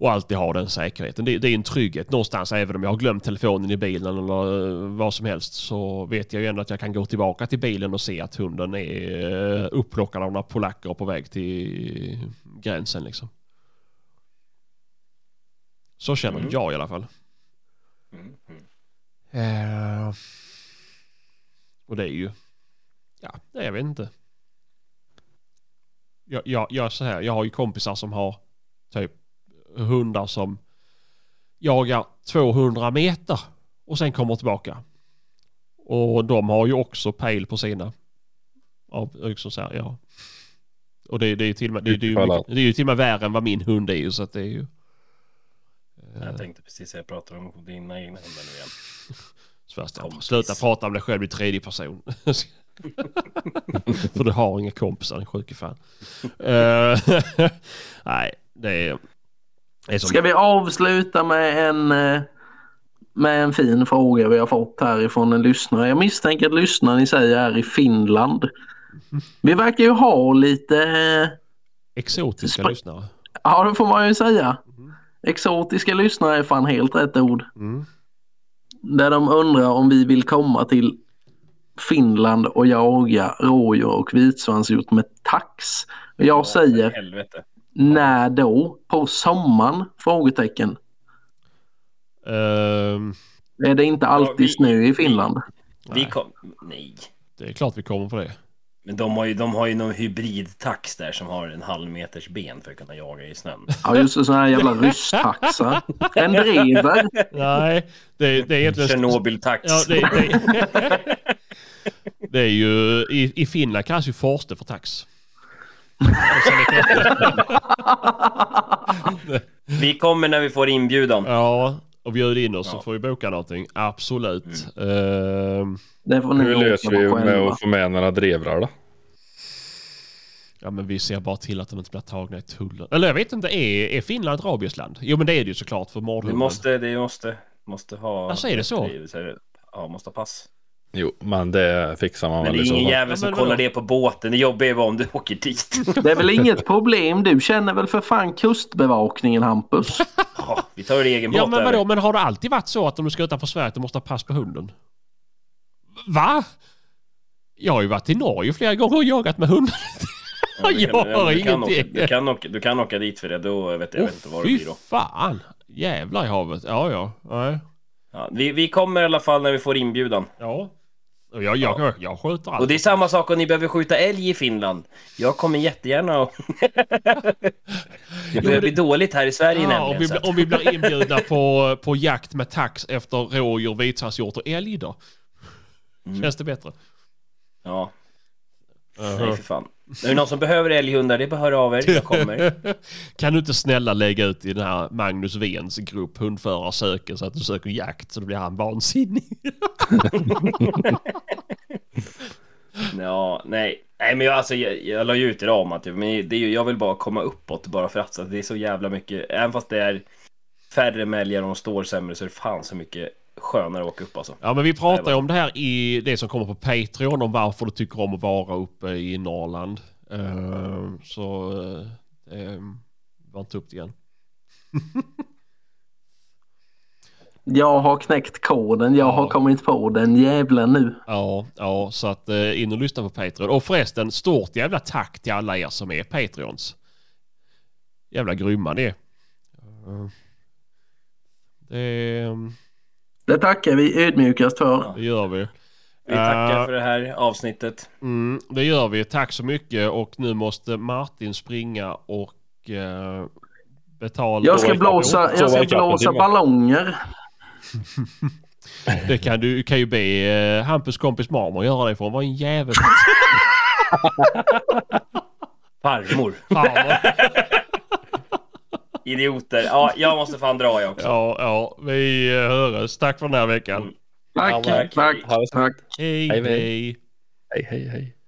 Och alltid ha den säkerheten. Det, det är en trygghet någonstans även om jag har glömt telefonen i bilen eller eh, vad som helst så vet jag ju ändå att jag kan gå tillbaka till bilen och se att hunden är eh, upplockad av några polacker på väg till gränsen liksom. Så känner Mm. jag i alla fall. Mm. Eh, och det är ju... Ja, jag vet inte. Jag, jag, jag, så här, jag har ju kompisar som har typ hundar som jagar 200 meter och sen kommer tillbaka. Och de har ju också pejl på sina. Av, liksom så här, ja. Och det, det är ju till och med, det, det, är ju Kolla. mycket, det är ju till och med värre än vad min hund är ju så att det är ju. Jag tänkte precis säga, pratar om dina egna hundar nu igen. Kompis. sluta prata om dig själv i tredje person. För du har inga kompisar, din sjuke fan. Eh, nej, det är... Som... Ska vi avsluta med en, eh, med en fin fråga vi har fått härifrån en lyssnare. Jag misstänker att lyssnaren i sig är i Finland. Vi verkar ju ha lite, eh, Exotiska Sp- lyssnare. ja det får man ju säga. Exotiska lyssnare är fan helt rätt ord. Mm. Där de undrar om vi vill komma till Finland och jaga rådjur och vitsvanshjort med tax? Och jag säger Helvete. När då? På sommaren? Frågetecken. Ehm, Är det inte alltid vi- snö i Finland? Vi Nej. kom... Nej. det är klart vi kommer på det. Men de har ju, de har ju någon hybridtax där som har en halv meters ben för att kunna jaga i snön. Ja just det, sån här jävla rysstaxa. En driver. Nej, det, det är egentligen... Tjernobyltax. Ja, det, det, det är ju... I, I Finland kallas ju Forste för tax. Och sen är det- Vi kommer när vi får inbjudan. Ja, och bjud in oss så Ja. får vi boka någonting. Absolut. Det får ni Hur löser vi med att få med några drevrar då? ja, men vi ser bara till att de inte blir tagna i tullen. Eller jag vet inte, är, är Finland ett rabiesland? Jo, men det är det ju såklart för Vi mordhunden. måste, det måste, måste ha... Alltså, är det så? Ja, måste ha pass. Jo, men det fixar man Men väl det i är så ingen jävel Ja, som men kollar det på båten. Det jobbiga är bara om du åker dit. Det är väl inget problem. Du känner väl för fan kustbevakningen Hampus? Ja, vi tar egen Ja, båt men över. vadå? Men har det alltid varit så att om du ska utanför Sverige att du måste ha pass på hunden? Va? Jag har ju varit i Norge flera gånger och jagat med hundar. Ja, du jag kan- har du kan åka- Du kan, åka, du kan åka dit för det. Då vet jag, jag vet inte vad det blir då. fan! Jävlar i havet. Ja, ja. Nej. Ja, vi, vi kommer i alla fall när vi får inbjudan. Ja. Och Jag, jag, jag, jag skjuter allt. Och det är samma sak om ni behöver skjuta älg i Finland. Jag kommer jättegärna och... det börjar bli dåligt här i Sverige Ja, om, nämligen. vi, så att- om vi blir inbjudna på, på jakt med tax efter rådjur, vitsvanshjort och älg då? Mm. Känns det bättre? Ja, nej Uh-huh. för fan. Är det någon som behöver älghundar, det är bara höra av er. Jag kommer. kan du inte snälla lägga ut i den här Magnus Vens grupp hundförare söker så att du söker jakt så då blir han vansinnig. Ja, nej. Nej men jag, alltså, jag, jag la ju ut idag om att men det är, ju- jag vill bara komma uppåt bara för att så det är så jävla mycket. Även fast det är färre mälgar och de står sämre så är det fan så mycket skönare att åka upp alltså. Ja men vi pratar ju om det här i det som kommer på Patreon om varför du tycker om att vara uppe i Norrland. Eh, så uh, uh, var inte upp det igen. Jag har knäckt koden. Jag har Ja. kommit på den jävlen nu. Ja, ja så att uh, in och lyssna på Patreon. Och förresten, stort jävla tack till alla er som är Patreons. Jävla grymma ni är. Eh, det, um, Det tackar vi ödmjukast för. det gör vi. Vi tackar Eh, för det här avsnittet. Mm, det gör vi. Tack så mycket. Och nu måste Martin springa och eh, betala. Jag ska blåsa, jag ska blåsa ballonger. Det kan du kan ju be eh, Hampus kompis Marmor göra det för hon var en jävel. Farmor. Farmor. Idioter. Ja, jag måste fan dra jag också. ja, ja, vi eh, hörs. Tack för den här veckan. Mm. Tack, tack, tack. Hej, hej. hej. Hej, hej, hej.